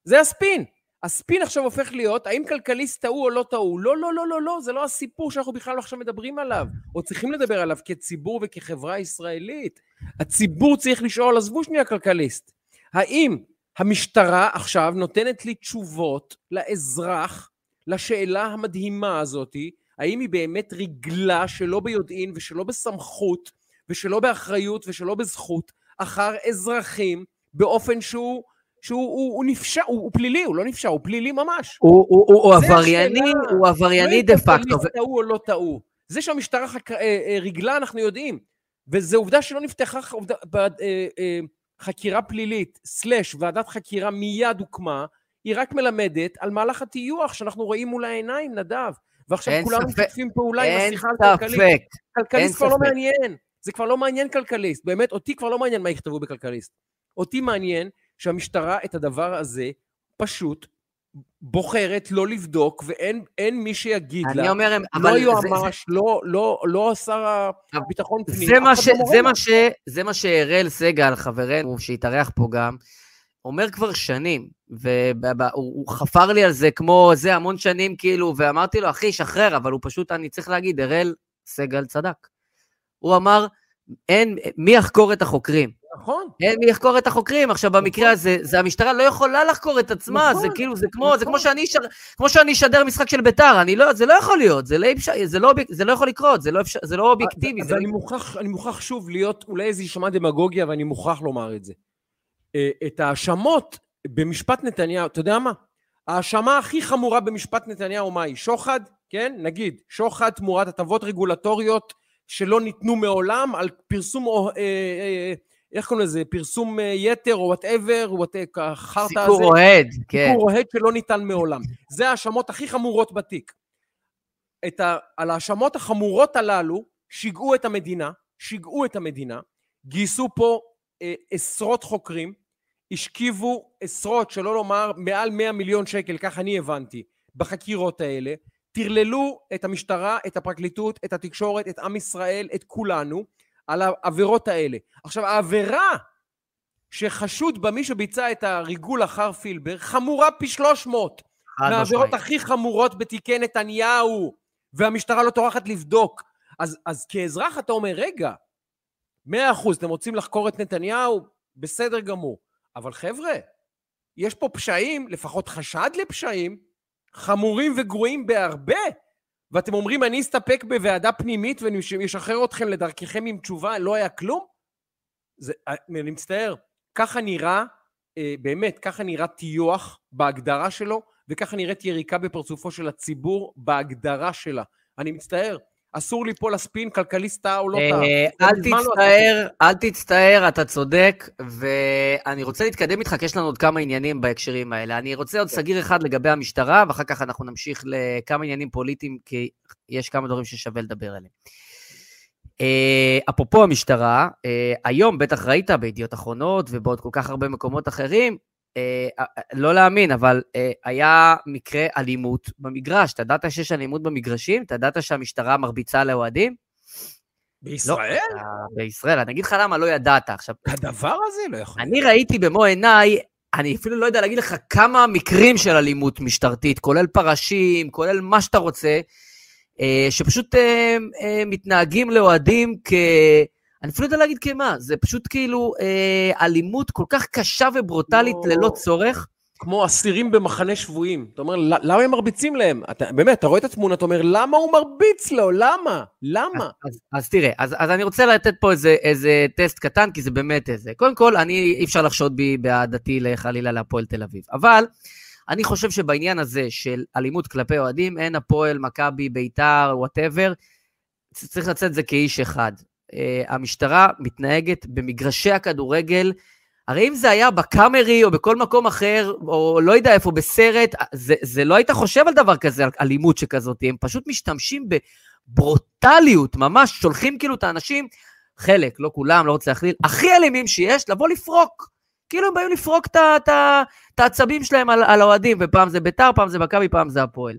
זה הספין. הספין עכשיו הופך להיות, האם כלכליסט טעו או לא טעו? לא, לא, לא, לא, לא, זה לא הסיפור שאנחנו בכלל עכשיו מדברים עליו, או צריכים לדבר עליו כציבור וכחברה ישראלית. הציבור צריך לשאול, עזבו שנייה כלכליסט, האם המשטרה עכשיו נותנת לי תשובות לאזרח, לשאלה המדהימה הזאתי, האם היא באמת ריגלה שלא ביודעין ושלא בסמכות ושלא באחריות ושלא בזכות אחר אזרחים באופן שהוא שהוא הוא, הוא נפשע, הוא, הוא פלילי, הוא לא נפשע, הוא פלילי ממש. הוא, הוא, הוא, הוא עברייני, הוא עברייני דה פקטו. לא טעו או לא טעו. זה שהמשטרה חק... אה, אה, ריגלה, אנחנו יודעים. וזו עובדה שלא נפתחה עובדה, אה, חקירה פלילית, סלאש ועדת חקירה מיד הוקמה, היא רק מלמדת על מהלך הטיוח שאנחנו רואים מול העיניים, נדב. ועכשיו כולנו משתפים פעולה עם השיחה על כלכליסט. כלכליסט כבר לא מעניין. זה כבר לא מעניין כלכליסט. באמת, אותי כבר לא מעניין מה יכתבו בכלכליסט. אותי מעניין שהמשטרה את הדבר הזה פשוט בוחרת לא לבדוק, ואין מי שיגיד לה, אומר, לא יועמ"ש, לא, לא, לא שר הביטחון פנים. זה מה, ש, לא זה, מה ש, זה מה שאראל סגל, חברנו, שהתארח פה גם, אומר כבר שנים, והוא חפר לי על זה כמו זה המון שנים, כאילו, ואמרתי לו, אחי, שחרר, אבל הוא פשוט, אני צריך להגיד, אראל סגל צדק. הוא אמר, אין, מי יחקור את החוקרים? נכון. אין מי יחקור את החוקרים. עכשיו, נכון. במקרה הזה, זה המשטרה לא יכולה לחקור את עצמה, נכון, זה כאילו, זה כמו, נכון. זה כמו שאני, שר, כמו שאני אשדר משחק של ביתר, אני לא, זה לא יכול להיות, זה לא, זה לא, זה לא יכול לקרות, זה לא, אפשר, זה לא אובייקטיבי. אז זה אני, לא... מוכרח, אני מוכרח שוב להיות אולי זה יישמע דמגוגיה, ואני מוכרח לומר את זה. אה, את ההאשמות במשפט נתניהו, אתה יודע מה? ההאשמה הכי חמורה במשפט נתניהו מה היא? שוחד, כן? נגיד, שוחד תמורת הטבות רגולטוריות שלא ניתנו מעולם על פרסום, אה, אה, איך קוראים לזה? פרסום יתר או whatever, החרטא הזה. סיקור אוהד, כן. סיקור אוהד שלא ניתן מעולם. זה ההאשמות הכי חמורות בתיק. ה, על ההאשמות החמורות הללו שיגעו את המדינה, שיגעו את המדינה, גייסו פה אה, עשרות חוקרים, השכיבו עשרות, שלא לומר מעל 100 מיליון שקל, כך אני הבנתי, בחקירות האלה, טרללו את המשטרה, את הפרקליטות, את התקשורת, את עם ישראל, את כולנו, על העבירות האלה. עכשיו, העבירה שחשוד במי שביצע את הריגול אחר פילבר חמורה פי 300 חד מהעבירות. הכי חמורות בתיקי נתניהו, והמשטרה לא טורחת לבדוק. אז, אז כאזרח אתה אומר, רגע, מאה אחוז, אתם רוצים לחקור את נתניהו? בסדר גמור. אבל חבר'ה, יש פה פשעים, לפחות חשד לפשעים, חמורים וגרועים בהרבה, ואתם אומרים, אני אסתפק בוועדה פנימית ואני אשחרר אתכם לדרככם עם תשובה, לא היה כלום? זה, אני מצטער, ככה נראה, אה, באמת, ככה נראה טיוח בהגדרה שלו, וככה נראית יריקה בפרצופו של הציבור בהגדרה שלה. אני מצטער, אסור ליפול לספין, כלכליסט טעה או לא טעה. אה, אל לא תצטער, אל תצטער, אתה צודק, ואני רוצה להתקדם איתך, כי יש לנו עוד כמה עניינים בהקשרים האלה. אני רוצה עוד סגיר אחד לגבי המשטרה, ואחר כך אנחנו נמשיך לכמה עניינים פוליטיים, כי יש כמה דברים ששווה לדבר עליהם. אה, אפרופו המשטרה, אה, היום בטח ראית בידיעות אחרונות ובעוד כל כך הרבה מקומות אחרים, לא להאמין, אבל אה, היה מקרה אלימות במגרש. אתה ידעת שיש אלימות במגרשים? אתה ידעת שהמשטרה מרביצה לאוהדים? בישראל? לא, בישראל. אני אגיד לך למה לא ידעת. עכשיו, הדבר הזה לא יכול. אני ראיתי במו עיניי, אני אפילו לא יודע להגיד לך כמה מקרים של אלימות משטרתית, כולל פרשים, כולל מה שאתה רוצה, אה, שפשוט אה, אה, מתנהגים לאוהדים כ... אני אפילו לא יודע להגיד כמה, זה פשוט כאילו אה, אלימות כל כך קשה וברוטלית לא. ללא צורך. כמו אסירים במחנה שבויים. אתה אומר, "ל- למה הם מרביצים להם? אתה, באמת, אתה רואה את התמונה, אתה אומר, למה הוא מרביץ לו? למה? למה? אז, אז תראה, אז, אז אני רוצה לתת פה איזה, איזה טסט קטן, כי זה באמת איזה. קודם כל, אני, אי אפשר לחשוד בי באהדתי חלילה להפועל תל אביב. אבל אני חושב שבעניין הזה של אלימות כלפי אוהדים, אין הפועל, מכבי, ביתר, whatever, צריך לצאת נגד זה כאיש אחד. Uh, המשטרה מתנהגת במגרשי הכדורגל, הרי אם זה היה בקאמרי או בכל מקום אחר, או לא יודע איפה, בסרט, זה, זה לא היית חושב על דבר כזה, על אלימות שכזאת. הם פשוט משתמשים בברוטליות, ממש שולחים כאילו את האנשים, חלק, לא כולם, לא רוצה להכליל, הכי אלימים שיש, לבוא לפרוק. כאילו הם באים לפרוק את העצבים שלהם על האוהדים, ופעם זה ביתר, פעם זה מכבי, פעם זה הפועל.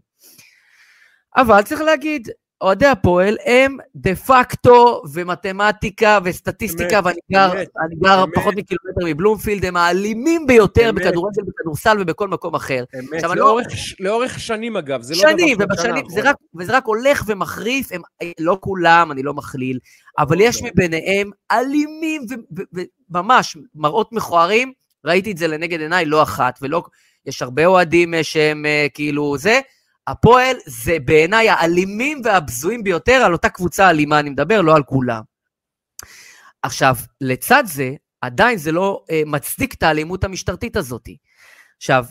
אבל צריך להגיד, אוהדי הפועל הם דה פקטו ומתמטיקה וסטטיסטיקה, אמת, ואני גר, אמת, אני גר אמת. פחות מקילומטר מבלומפילד, הם האלימים ביותר. בכדורגל, בכדורסל ובכל מקום אחר. אמת, עכשיו, אני לא- לאורך, ש- לאורך שנים אגב, זה לא שנים, דבר של שנה ובשנים, זה. רק, וזה רק הולך ומחריף, הם, לא כולם, אני לא מכליל, אבל יש לא. מביניהם אלימים וממש מראות מכוערים, ראיתי את זה לנגד עיניי לא אחת, ולא, יש הרבה אוהדים אה, שהם אה, כאילו זה, הפועל זה בעיניי האלימים והבזויים ביותר על אותה קבוצה אלימה, אני מדבר, לא על כולם. עכשיו, לצד זה, עדיין זה לא אה, מצדיק את האלימות המשטרתית הזאת. עכשיו,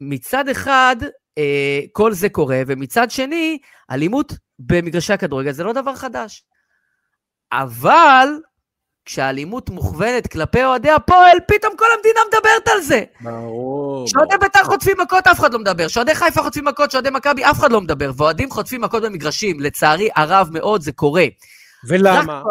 מצד אחד, אה, כל זה קורה, ומצד שני, אלימות במגרשי הכדורגל זה לא דבר חדש. אבל כשהאלימות מוכוונת כלפי אוהדי הפועל, פתאום כל המדינה מדברת על זה. ברור. כשאוהדי בית"ר חוטפים מכות, אף אחד לא מדבר. כשאוהדי חיפה חוטפים מכות, כשאוהדי מכבי, אף אחד לא מדבר. ואוהדים חוטפים מכות במגרשים, לצערי הרב מאוד, זה קורה. ולמה?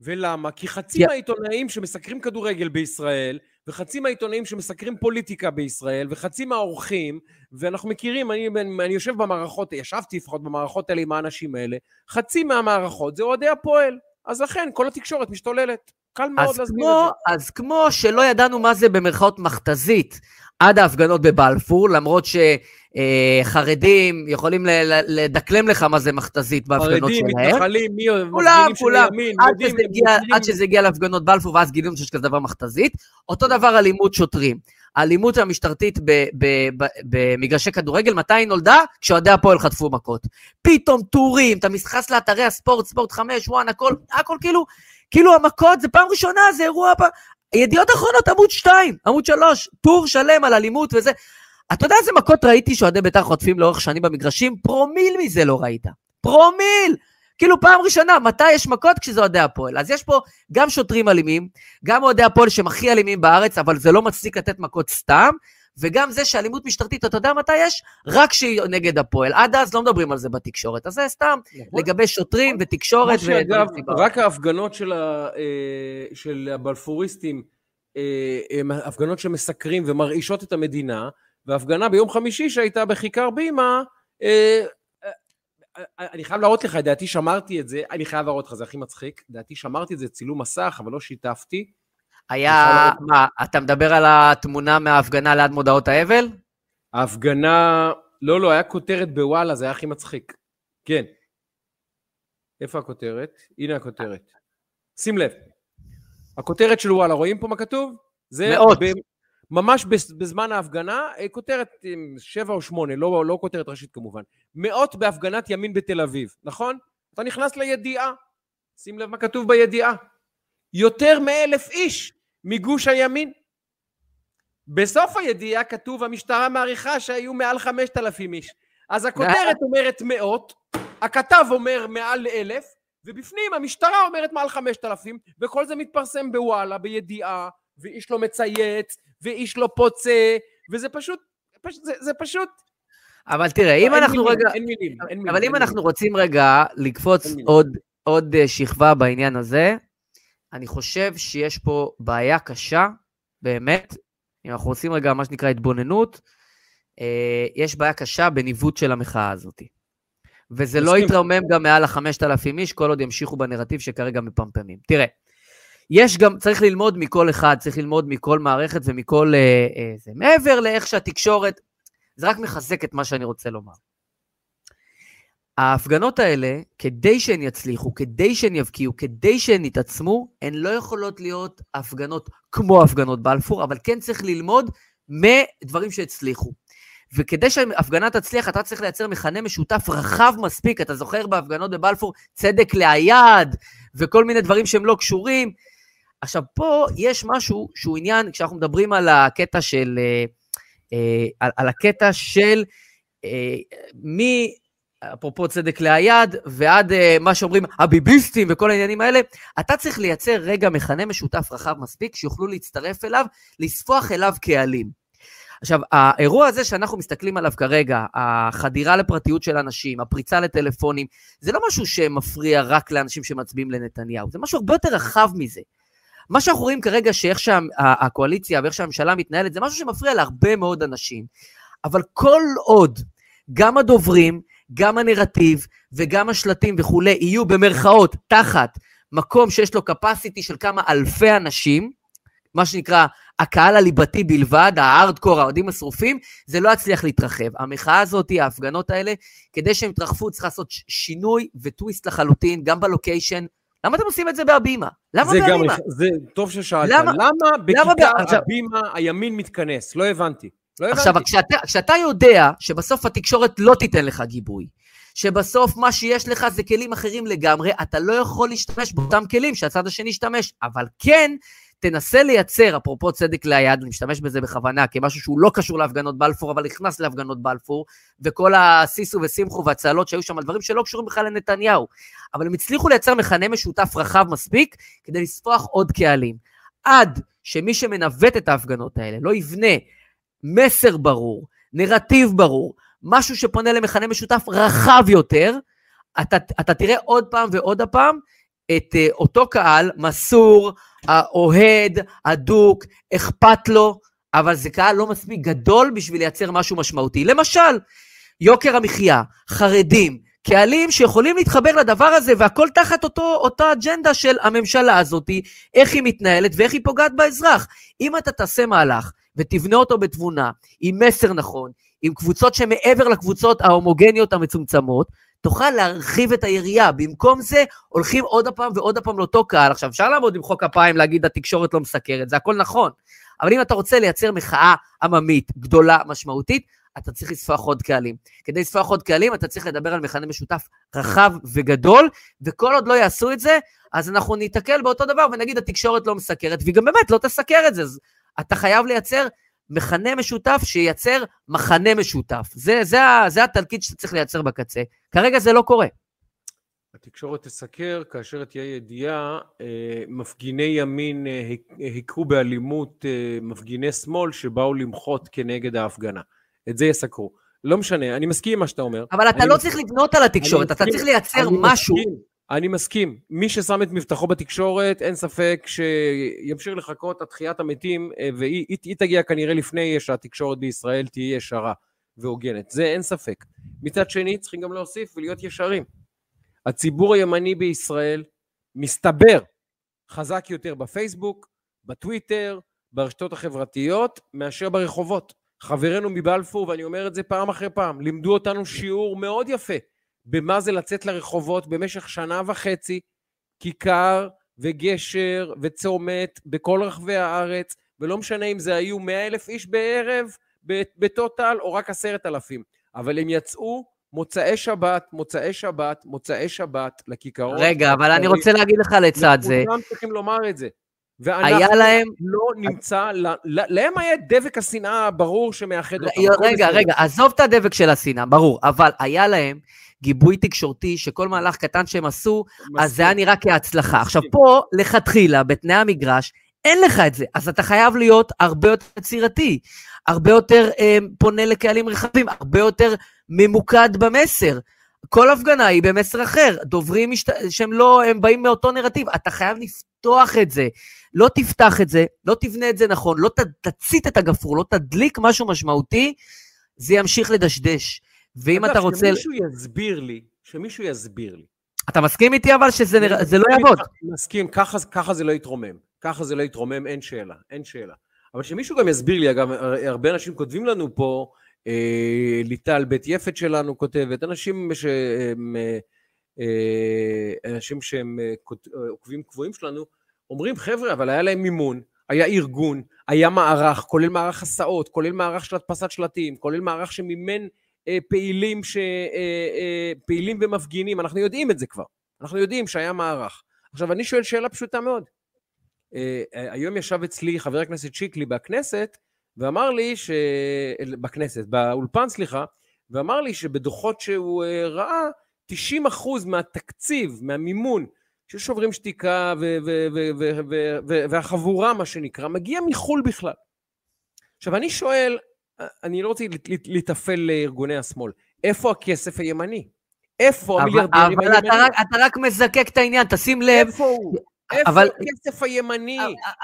ולמה? כי חצי מהעיתונאים שמסקרים כדורגל בישראל, וחצי מהעיתונאים שמסקרים פוליטיקה בישראל, וחצי מהאורחים, ואנחנו מכירים, אני, אני, אני יושב במערכות, ישבתי לפחות במערכות האלה עם האנשים האלה, חצי מהמערכות זה אוהדי הפועל. אז לכן, כל התקשורת משתוללת. קל מאוד להסביר כמו, את זה. אז כמו שלא ידענו מה זה במרכאות מכתזית עד ההפגנות בבלפור, למרות שחרדים יכולים ל- ל- לדקלם לך מה זה מכתזית בהפגנות חרדים, שלהם. מתנחלים, מי כולם, כולם. עד יודעים, שזה, הגיע, מפגינים- עד שזה הגיע להפגנות בלפור, ואז גילינו שיש כזה דבר מכתזית. אותו דבר אלימות שוטרים. האלימות המשטרתית במגרשי כדורגל, מתי היא נולדה? כשאוהדי הפועל חטפו מכות. פתאום טורים, אתה נכנס לאתרי הספורט, ספורט 5, ONE, הכל, הכל כאילו, כאילו המכות, זה פעם ראשונה, זה אירוע... ידיעות אחרונות, עמוד 2, עמוד 3, טור שלם על אלימות וזה. אתה יודע איזה מכות ראיתי שאוהדי בית"ר חוטפים לאורך שנים במגרשים? פרומיל מזה לא ראית. פרומיל! כאילו פעם ראשונה, מתי יש מכות? כשזה אוהדי הפועל. אז יש פה גם שוטרים אלימים, גם אוהדי הפועל שהם הכי אלימים בארץ, אבל זה לא מצדיק לתת מכות סתם, וגם זה שאלימות משטרתית, אתה יודע מתי יש? רק כשהיא נגד הפועל. עד אז לא מדברים על זה בתקשורת. אז זה סתם נכון. לגבי שוטרים ותקשורת. שאגב. רק ההפגנות של, ה, אה, של הבלפוריסטים, אה, הם הפגנות שמסקרים ומרעישות את המדינה, והפגנה ביום חמישי שהייתה בכיכר בימה, אה, אני חייב להראות לך, דעתי שמרתי את זה, אני חייב להראות לך, זה הכי מצחיק, דעתי שמרתי את זה צילום מסך, אבל לא שיתפתי. היה, מה, אתה מדבר על התמונה מההפגנה ליד מודעות האבל? ההפגנה, לא, לא, היה כותרת בוואלה, זה היה הכי מצחיק. כן. איפה הכותרת? הנה הכותרת. שים לב. הכותרת של וואלה, רואים פה מה כתוב? זה מאות. ממש בז- בזמן ההפגנה, אה, כותרת אה, שבע או שמונה, לא, לא כותרת ראשית כמובן. מאות בהפגנת ימין בתל אביב, נכון? אתה נכנס לידיעה, שים לב מה כתוב בידיעה. יותר מאלף איש מגוש הימין. בסוף הידיעה כתוב, המשטרה מעריכה שהיו מעל חמשת אלפים איש. אז הכותרת אומרת מאות, הכתב אומר מעל אלף, ובפנים המשטרה אומרת מעל חמשת אלפים, וכל זה מתפרסם בוואלה, בידיעה, ואיש לא מצייץ, ואיש לא פוצה, וזה פשוט, פשוט זה, זה פשוט... אבל תראה, אם אין אנחנו מילים, רגע... אין מילים, אין מילים. אבל אם אין אנחנו מילים. רוצים רגע לקפוץ. עוד, עוד אה, שכבה בעניין הזה, אני חושב שיש פה בעיה קשה, באמת, אם אנחנו עושים רגע מה שנקרא התבוננות, אה, יש בעיה קשה בניווט של המחאה הזאת. וזה לא. יתרומם גם מעל החמשת אלפים איש, כל עוד ימשיכו בנרטיב שכרגע מפמפמים. תראה, יש גם, צריך ללמוד מכל אחד, צריך ללמוד מכל מערכת ומכל... אה, אה, זה. מעבר לאיך שהתקשורת, זה רק מחזק את מה שאני רוצה לומר. ההפגנות האלה, כדי שהן יצליחו, כדי שהן יבקיעו, כדי שהן יתעצמו, הן לא יכולות להיות הפגנות כמו הפגנות בלפור, אבל כן צריך ללמוד מדברים שהצליחו. וכדי שההפגנה תצליח, אתה צריך לייצר מכנה משותף רחב מספיק. אתה זוכר בהפגנות בבלפור צדק ליד, וכל מיני דברים שהם לא קשורים. עכשיו, פה יש משהו שהוא עניין, כשאנחנו מדברים על הקטע של... אה, אה, על, על הקטע של אה, מי, אפרופו צדק ליד, ועד מה שאומרים הביביסטים וכל העניינים האלה, אתה צריך לייצר רגע מכנה משותף רחב מספיק, שיוכלו להצטרף אליו, לספוח אליו קהלים. עכשיו, האירוע הזה שאנחנו מסתכלים עליו כרגע, החדירה לפרטיות של אנשים, הפריצה לטלפונים, זה לא משהו שמפריע רק לאנשים שמצביעים לנתניהו, זה משהו הרבה יותר רחב מזה. מה שאנחנו רואים כרגע, שאיך שהקואליציה ואיך שהממשלה מתנהלת, זה משהו שמפריע להרבה מאוד אנשים. אבל כל עוד גם הדוברים, גם הנרטיב וגם השלטים וכולי יהיו במרכאות תחת מקום שיש לו capacity של כמה אלפי אנשים, מה שנקרא הקהל הליבתי בלבד, הארדקור, האוהדים השרופים, זה לא יצליח להתרחב. המחאה הזאת, ההפגנות האלה, כדי שהם יתרחבו, צריך לעשות שינוי וטוויסט לחלוטין, גם בלוקיישן. למה אתם עושים את זה בהבימה? למה זה גם, בהבימה? זה טוב ששאלת. למה- למה, למה בכיכר ב- עכשיו- הבימה הימין מתכנס? לא הבנתי. לא עכשיו, הבנתי. כשאתה, כשאתה יודע שבסוף התקשורת לא תיתן לך גיבוי, שבסוף מה שיש לך זה כלים אחרים לגמרי, אתה לא יכול להשתמש באותם כלים שהצד השני ישתמש, אבל כן, תנסה לייצר, אפרופו צדק ליד, אני משתמש בזה בכוונה, כמשהו שהוא לא קשור להפגנות בלפור, אבל נכנס להפגנות בלפור, וכל הסיסו ושמחו והצהלות שהיו שם, דברים שלא קשורים בכלל לנתניהו. אבל הם הצליחו לייצר מכנה משותף רחב מספיק כדי לספוח עוד קהלים. עד שמי שמנווט את ההפגנות האלה לא יבנה מסר ברור, נרטיב ברור, משהו שפונה למכנה משותף רחב יותר, אתה, אתה תראה עוד פעם ועוד פעם את uh, אותו קהל מסור, אוהד, הדוק, אכפת לו, אבל זה קהל לא מספיק גדול בשביל לייצר משהו משמעותי. למשל, יוקר המחיה, חרדים, קהלים שיכולים להתחבר לדבר הזה, והכל תחת אותו, אותה אג'נדה של הממשלה הזאת, איך היא מתנהלת ואיך היא פוגעת באזרח. אם אתה תעשה מהלך ותבנה אותו בתבונה, עם מסר נכון, עם קבוצות שמעבר לקבוצות ההומוגניות המצומצמות, תוכל להרחיב את היריעה. במקום זה, הולכים עוד פעם ועוד פעם לאותו קהל. עכשיו, אפשר לעמוד עם חוק כפיים, להגיד התקשורת לא מסקרת, זה הכל נכון. אבל אם אתה רוצה לייצר מחאה עממית, גדולה, משמעותית, אתה צריך לספח עוד קהלים. כדי לספח עוד קהלים, אתה צריך לדבר על מכנה משותף רחב וגדול, וכל עוד לא יעשו את זה, אז אנחנו ניתקל באותו דבר ונגיד התקשורת לא מסקרת, והיא גם באמת לא תסקר את זה. אז אתה חייב לייצר מכנה משותף שייצר מחנה משותף. זה, זה, זה התלקיט שאתה צריך לייצר בקצה. כרגע זה לא קורה. התקשורת תסקר כאשר תהיה ידיעה, אה, מפגיני ימין אה, הכו באלימות אה, מפגיני שמאל שבאו למחות כנגד ההפגנה. את זה יסקרו. לא משנה, אני מסכים עם מה שאתה אומר. אבל אתה לא מסכים. צריך לבנות על התקשורת, אתה מסכים. צריך לייצר משהו. מסכים, אני מסכים. מי ששם את מבטחו בתקשורת, אין ספק שימשיך לחכות עד תחיית המתים, אה, והיא היא, היא תגיע כנראה לפני שהתקשורת בישראל תהיה ישרה והוגנת. זה אין ספק. מצד שני, צריכים גם להוסיף ולהיות ישרים. הציבור הימני בישראל מסתבר חזק יותר בפייסבוק, בטוויטר, ברשתות החברתיות, מאשר ברחובות. חברינו מבלפור, ואני אומר את זה פעם אחרי פעם, לימדו אותנו שיעור מאוד יפה במה זה לצאת לרחובות במשך שנה וחצי, כיכר וגשר וצומת בכל רחבי הארץ, ולא משנה אם זה היו מאה אלף איש בערב בטוטל או רק עשרת אלפים, אבל הם יצאו מוצאי שבת, מוצאי שבת, מוצאי שבת לכיכרות. רגע, אבל אני רוצה להגיד לך לצד זה. כולם צריכים לומר את זה. היה להם... לא נמצא, להם היה דבק השנאה הברור שמאחד אותם. רגע, רגע, עזוב את הדבק של השנאה, ברור, אבל היה להם גיבוי תקשורתי שכל מהלך קטן שהם עשו, אז זה היה נראה כהצלחה. עכשיו פה, לכתחילה, בתנאי המגרש, אין לך את זה, אז אתה חייב להיות הרבה יותר יצירתי, הרבה יותר אה, פונה לקהלים רחבים, הרבה יותר ממוקד במסר. כל הפגנה היא במסר אחר, דוברים משת... שהם לא, הם באים מאותו נרטיב, אתה חייב לפתוח את זה. לא תפתח את זה, לא תבנה את זה נכון, לא ת, תצית את הגפרור, לא תדליק משהו משמעותי, זה ימשיך לדשדש. ואם אתה רוצה... שמישהו יסביר לי, שמישהו יסביר לי. אתה מסכים איתי אבל שזה נרא... לא יעבוד? מסכים, ככה, ככה זה לא יתרומם. ככה זה לא יתרומם, אין שאלה, אין שאלה. אבל שמישהו גם יסביר לי, אגב, הרבה אנשים כותבים לנו פה, אה, ליטל בית יפת שלנו כותבת, אנשים שהם, אה, אה, אנשים שהם אה, עוקבים קבועים שלנו, אומרים, חבר'ה, אבל היה להם מימון, היה ארגון, היה מערך, כולל מערך הסעות, כולל מערך של הדפסת שלטים, כולל מערך שמימן אה, פעילים, ש, אה, אה, פעילים ומפגינים, אנחנו יודעים את זה כבר, אנחנו יודעים שהיה מערך. עכשיו, אני שואל שאלה פשוטה מאוד. אה, אה, היום ישב אצלי חבר הכנסת שיקלי בכנסת, ואמר לי ש... בכנסת, באולפן, סליחה, ואמר לי שבדוחות שהוא אה, ראה, 90 אחוז מהתקציב, מהמימון של שוברים שתיקה והחבורה, מה שנקרא, מגיע מחו"ל בכלל. עכשיו, אני שואל, אני לא רוצה להתאפל לארגוני השמאל, איפה הכסף הימני? איפה המיליארדרים הימניים? אבל אתה, אתה רק מזקק את העניין, תשים לב. איפה הוא? איפה אבל, הכסף הימני?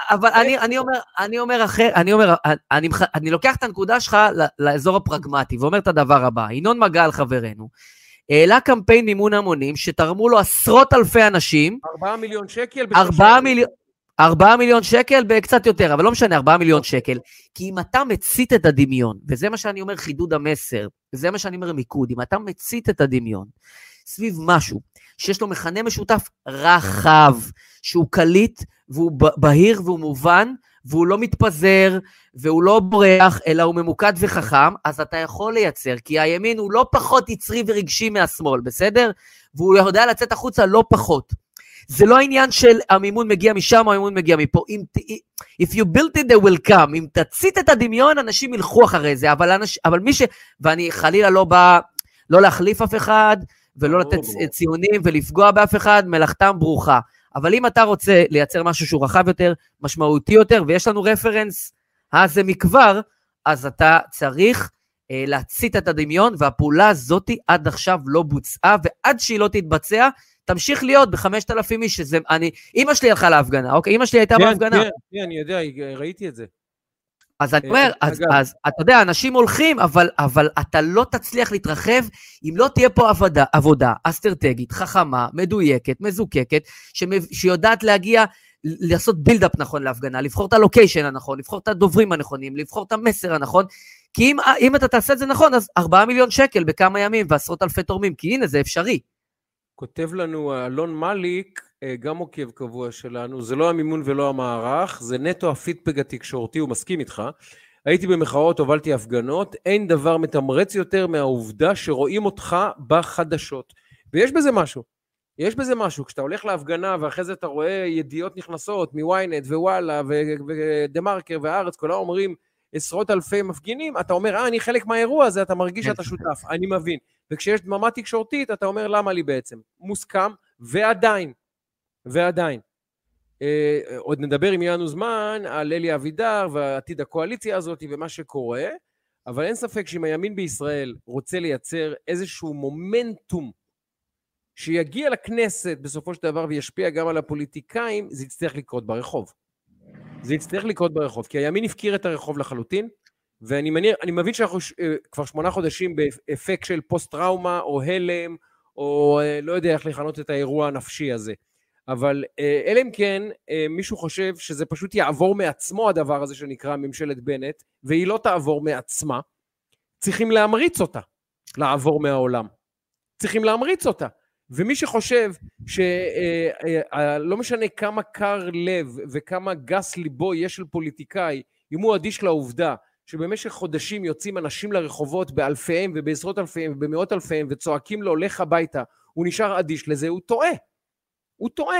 אבל אני, אני אומר, אני אומר אחר, אני אומר, אני, אני לוקח את הנקודה שלך לאזור הפרגמטי ואומר את הדבר הבא. ינון מגל חברנו, העלה קמפיין מימון המונים שתרמו לו עשרות אלפי אנשים. ארבעה מיליון שקל? ארבעה מיליון... ארבעה מיליון שקל בקצת יותר, אבל לא משנה, ארבעה מיליון שקל. כי אם אתה מצית את הדמיון, וזה מה שאני אומר חידוד המסר, וזה מה שאני אומר מיקוד, אם אתה מצית את הדמיון סביב משהו שיש לו מכנה משותף רחב, שהוא קליט והוא בהיר והוא מובן, והוא לא מתפזר, והוא לא בורח, אלא הוא ממוקד וחכם, אז אתה יכול לייצר, כי הימין הוא לא פחות יצרי ורגשי מהשמאל, בסדר? והוא יודע לצאת החוצה לא פחות. זה לא העניין של המימון מגיע משם או המימון מגיע מפה. אם, if you built it, they will come. אם תצית את הדמיון, אנשים ילכו אחרי זה, אבל, אנש, אבל מי ש... ואני חלילה לא בא לא להחליף אף אחד, ולא לתת ציונים ולפגוע באף אחד, מלאכתם ברוכה. אבל אם אתה רוצה לייצר משהו שהוא רחב יותר, משמעותי יותר, ויש לנו רפרנס אז זה מכבר, אז אתה צריך אה, להצית את הדמיון, והפעולה הזאת עד עכשיו לא בוצעה, ועד שהיא לא תתבצע, תמשיך להיות בחמשת אלפים איש, שזה, אני, אימא שלי הלכה להפגנה, אוקיי? אימא שלי הייתה כן, בהפגנה. כן, כן, אני יודע, ראיתי את זה. אז אני אומר, אה, אז, אז אתה יודע, אנשים הולכים, אבל, אבל אתה לא תצליח להתרחב אם לא תהיה פה עבודה, עבודה אסטרטגית, חכמה, מדויקת, מזוקקת, שיודעת להגיע, לעשות בילדאפ נכון להפגנה, לבחור את הלוקיישן הנכון, לבחור את הדוברים הנכונים, לבחור את המסר הנכון, כי אם, אם אתה תעשה את זה נכון, אז 4 מיליון שקל בכמה ימים ועשרות אלפי תורמים, כי הנה, זה אפשרי. כותב לנו אלון מליק, אה, גם עוקב קבוע שלנו, זה לא המימון ולא המערך, זה נטו הפידבק התקשורתי, הוא מסכים איתך. הייתי במחאות, הובלתי הפגנות, אין דבר מתמרץ יותר מהעובדה שרואים אותך בחדשות. ויש בזה משהו. יש בזה משהו. כשאתה הולך להפגנה ואחרי זה אתה רואה ידיעות נכנסות מוויינט ווואלה ודה מרקר והארץ, כולם אומרים עשרות אלפי מפגינים, אתה אומר, אה, אני חלק מהאירוע הזה, אתה מרגיש שאתה שותף, אני מבין. וכשיש דממה תקשורתית, אתה אומר, למה לי בעצם? מוסכם, ועדיין, ועדיין. אה, עוד נדבר אם יהיה לנו זמן על אלי אבידר ועתיד הקואליציה הזאת ומה שקורה, אבל אין ספק שאם הימין בישראל רוצה לייצר איזשהו מומנטום שיגיע לכנסת בסופו של דבר וישפיע גם על הפוליטיקאים, זה יצטרך לקרות ברחוב. זה יצטרך לקרות ברחוב, כי הימין הפקיר את הרחוב לחלוטין, ואני מניח, אני מבין שאנחנו אה, כבר שמונה חודשים באפקט של פוסט-טראומה או הלם, או אה, לא יודע איך לכנות את האירוע הנפשי הזה. אבל אה, אלא אם כן מישהו חושב שזה פשוט יעבור מעצמו הדבר הזה שנקרא ממשלת בנט, והיא לא תעבור מעצמה, צריכים להמריץ אותה לעבור מהעולם. צריכים להמריץ אותה. ומי שחושב שלא משנה כמה קר לב וכמה גס ליבו יש של פוליטיקאי, אם הוא אדיש לעובדה שבמשך חודשים יוצאים אנשים לרחובות באלפיהם ובעשרות אלפיהם ובמאות אלפיהם וצועקים לו לך הביתה, הוא נשאר אדיש לזה, הוא טועה. הוא טועה.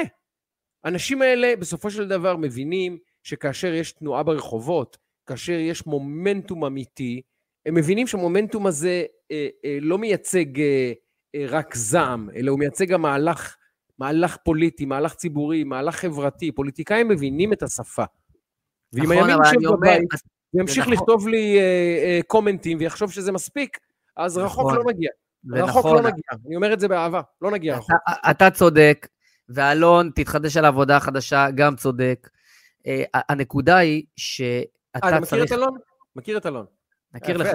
האנשים האלה בסופו של דבר מבינים שכאשר יש תנועה ברחובות, כאשר יש מומנטום אמיתי, הם מבינים שהמומנטום הזה אה, אה, לא מייצג אה, אה, רק זעם, אלא הוא מייצג גם מהלך, מהלך פוליטי, מהלך ציבורי, מהלך חברתי. פוליטיקאים מבינים את השפה. נכון, אבל אני אומר- בבית נכון. לכתוב לי אה, אה, קומנטים ויחשוב שזה מספיק, אז רחוק נכון. לא נגיע. זה רחוק נכון. לא נגיע. אני אומר את זה באהבה, לא נגיע רחוק. אתה, צודק, ואלון, תתחדש על העבודה החדשה, גם צודק. אה, הנקודה היא שאתה אה, אתה מכיר צריך... את אלון? מכיר את אלון. נכיר לך.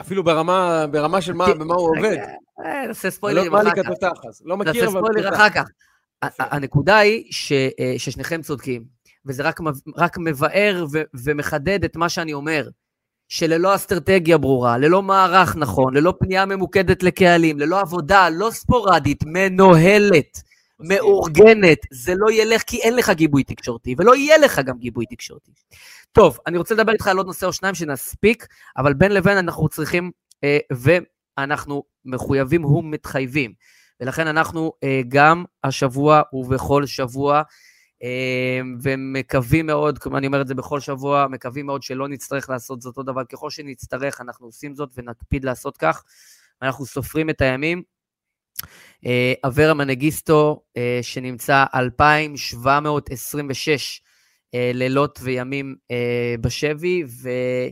אפילו ברמה, ברמה של מה, במה הוא עובד. נעשה לא ספוילרים אחר כך. לא נעשה מכיר, אבל ספוילר כתותח. אחר כך. הנקודה היא ששניכם צודקים, וזה רק, רק מבאר ו, ומחדד את מה שאני אומר, שללא אסטרטגיה ברורה, ללא מערך נכון, ללא פנייה ממוקדת לקהלים, ללא עבודה לא ספורדית, מנוהלת. מאורגנת, זה לא ילך כי אין לך גיבוי תקשורתי, ולא יהיה לך גם גיבוי תקשורתי. טוב, אני רוצה לדבר איתך על עוד נושא או שניים שנספיק, אבל בין לבין אנחנו צריכים, אה, ואנחנו מחויבים ומתחייבים. ולכן אנחנו אה, גם השבוע ובכל שבוע, ומקווים מאוד, כמו אני אומר את זה בכל שבוע, מקווים מאוד שלא נצטרך לעשות זאת אותו דבר. ככל שנצטרך, אנחנו עושים זאת ונקפיד לעשות כך. אנחנו סופרים את הימים. אה, אברה מנגיסטו, אה, שנמצא 2,726 אה, לילות וימים בשבי, וזה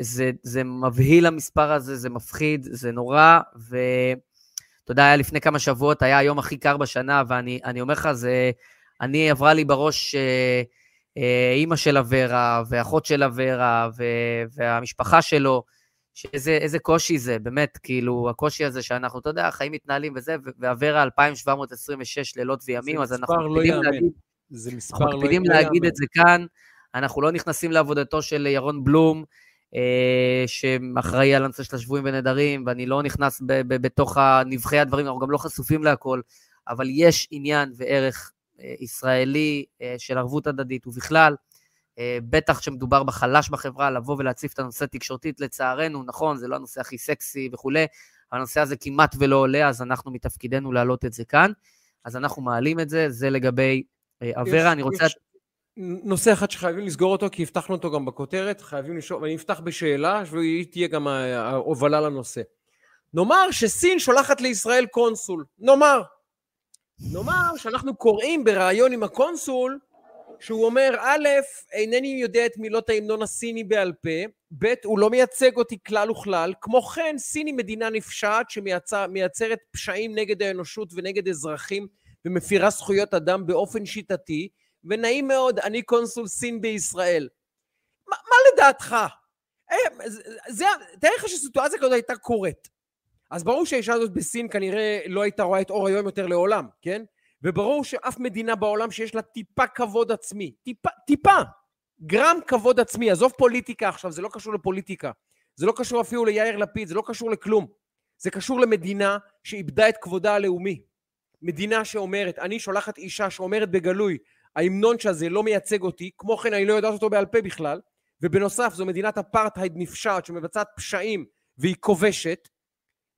זה, זה מבהיל המספר הזה, זה מפחיד, זה נורא, ואתה יודע, היה לפני כמה שבועות, היה היום הכי קר בשנה, ואני אני אומר לך, זה... אני, עברה לי בראש אה, אה, אימא של אברה, ואחות של אברה, ו- והמשפחה שלו, שאיזה איזה קושי זה, באמת, כאילו, הקושי הזה שאנחנו, אתה יודע, החיים מתנהלים וזה, ואברה 2,726 לילות וימים, אז אנחנו לא מקפידים יאמן. להגיד, זה מספר אנחנו לא מקפידים לא להגיד. את זה כאן, אנחנו לא נכנסים לעבודתו של ירון בלום, אה, שאחראי על הנושא של השבויים ונעדרים, ואני לא נכנס ב- ב- בתוך נבחי הדברים, אנחנו גם לא חשופים להכל, אבל יש עניין וערך ישראלי אה, של ערבות הדדית, ובכלל, אה, בטח כשמדובר בחלש בחברה, לבוא ולהציף את הנושא תקשורתית, לצערנו, נכון, זה לא הנושא הכי סקסי וכולי, הנושא הזה כמעט ולא עולה, אז אנחנו מתפקידנו להעלות את זה כאן. אז אנחנו מעלים את זה, זה לגבי אה, אברה, אני רוצה... יש נושא אחד שחייבים לסגור אותו, כי הבטחנו אותו גם בכותרת, חייבים לשאול, ואני אפתח בשאלה, והיא תהיה גם ההובלה לנושא. נאמר שסין שולחת לישראל קונסול, נאמר. נאמר שאנחנו קוראים בריאיון עם הקונסול, שהוא אומר, א', אינני יודע את מילות ההמנון הסיני בעל פה, ב', הוא לא מייצג אותי כלל וכלל, כמו כן, סין היא מדינה נפשעת שמייצרת פשעים נגד האנושות ונגד אזרחים ומפירה זכויות אדם באופן שיטתי, ונעים מאוד, אני קונסול סין בישראל. מה, מה לדעתך? אה, זה, תאר לך שסיטואציה כזאת הייתה קורית. אז ברור שהאישה הזאת בסין כנראה לא הייתה רואה את אור היום יותר לעולם, כן? וברור שאף מדינה בעולם שיש לה טיפה כבוד עצמי, טיפה, טיפה, גרם כבוד עצמי, עזוב פוליטיקה עכשיו, זה לא קשור לפוליטיקה, זה לא קשור אפילו ליאיר לפיד, זה לא קשור לכלום. זה קשור למדינה שאיבדה את כבודה הלאומי. מדינה שאומרת, אני שולחת אישה שאומרת בגלוי, ההמנון שזה לא מייצג אותי, כמו כן אני לא יודעת אותו בעל פה בכלל, ובנוסף זו מדינת אפרטהייד נפשעת שמבצעת פשעים והיא כובשת,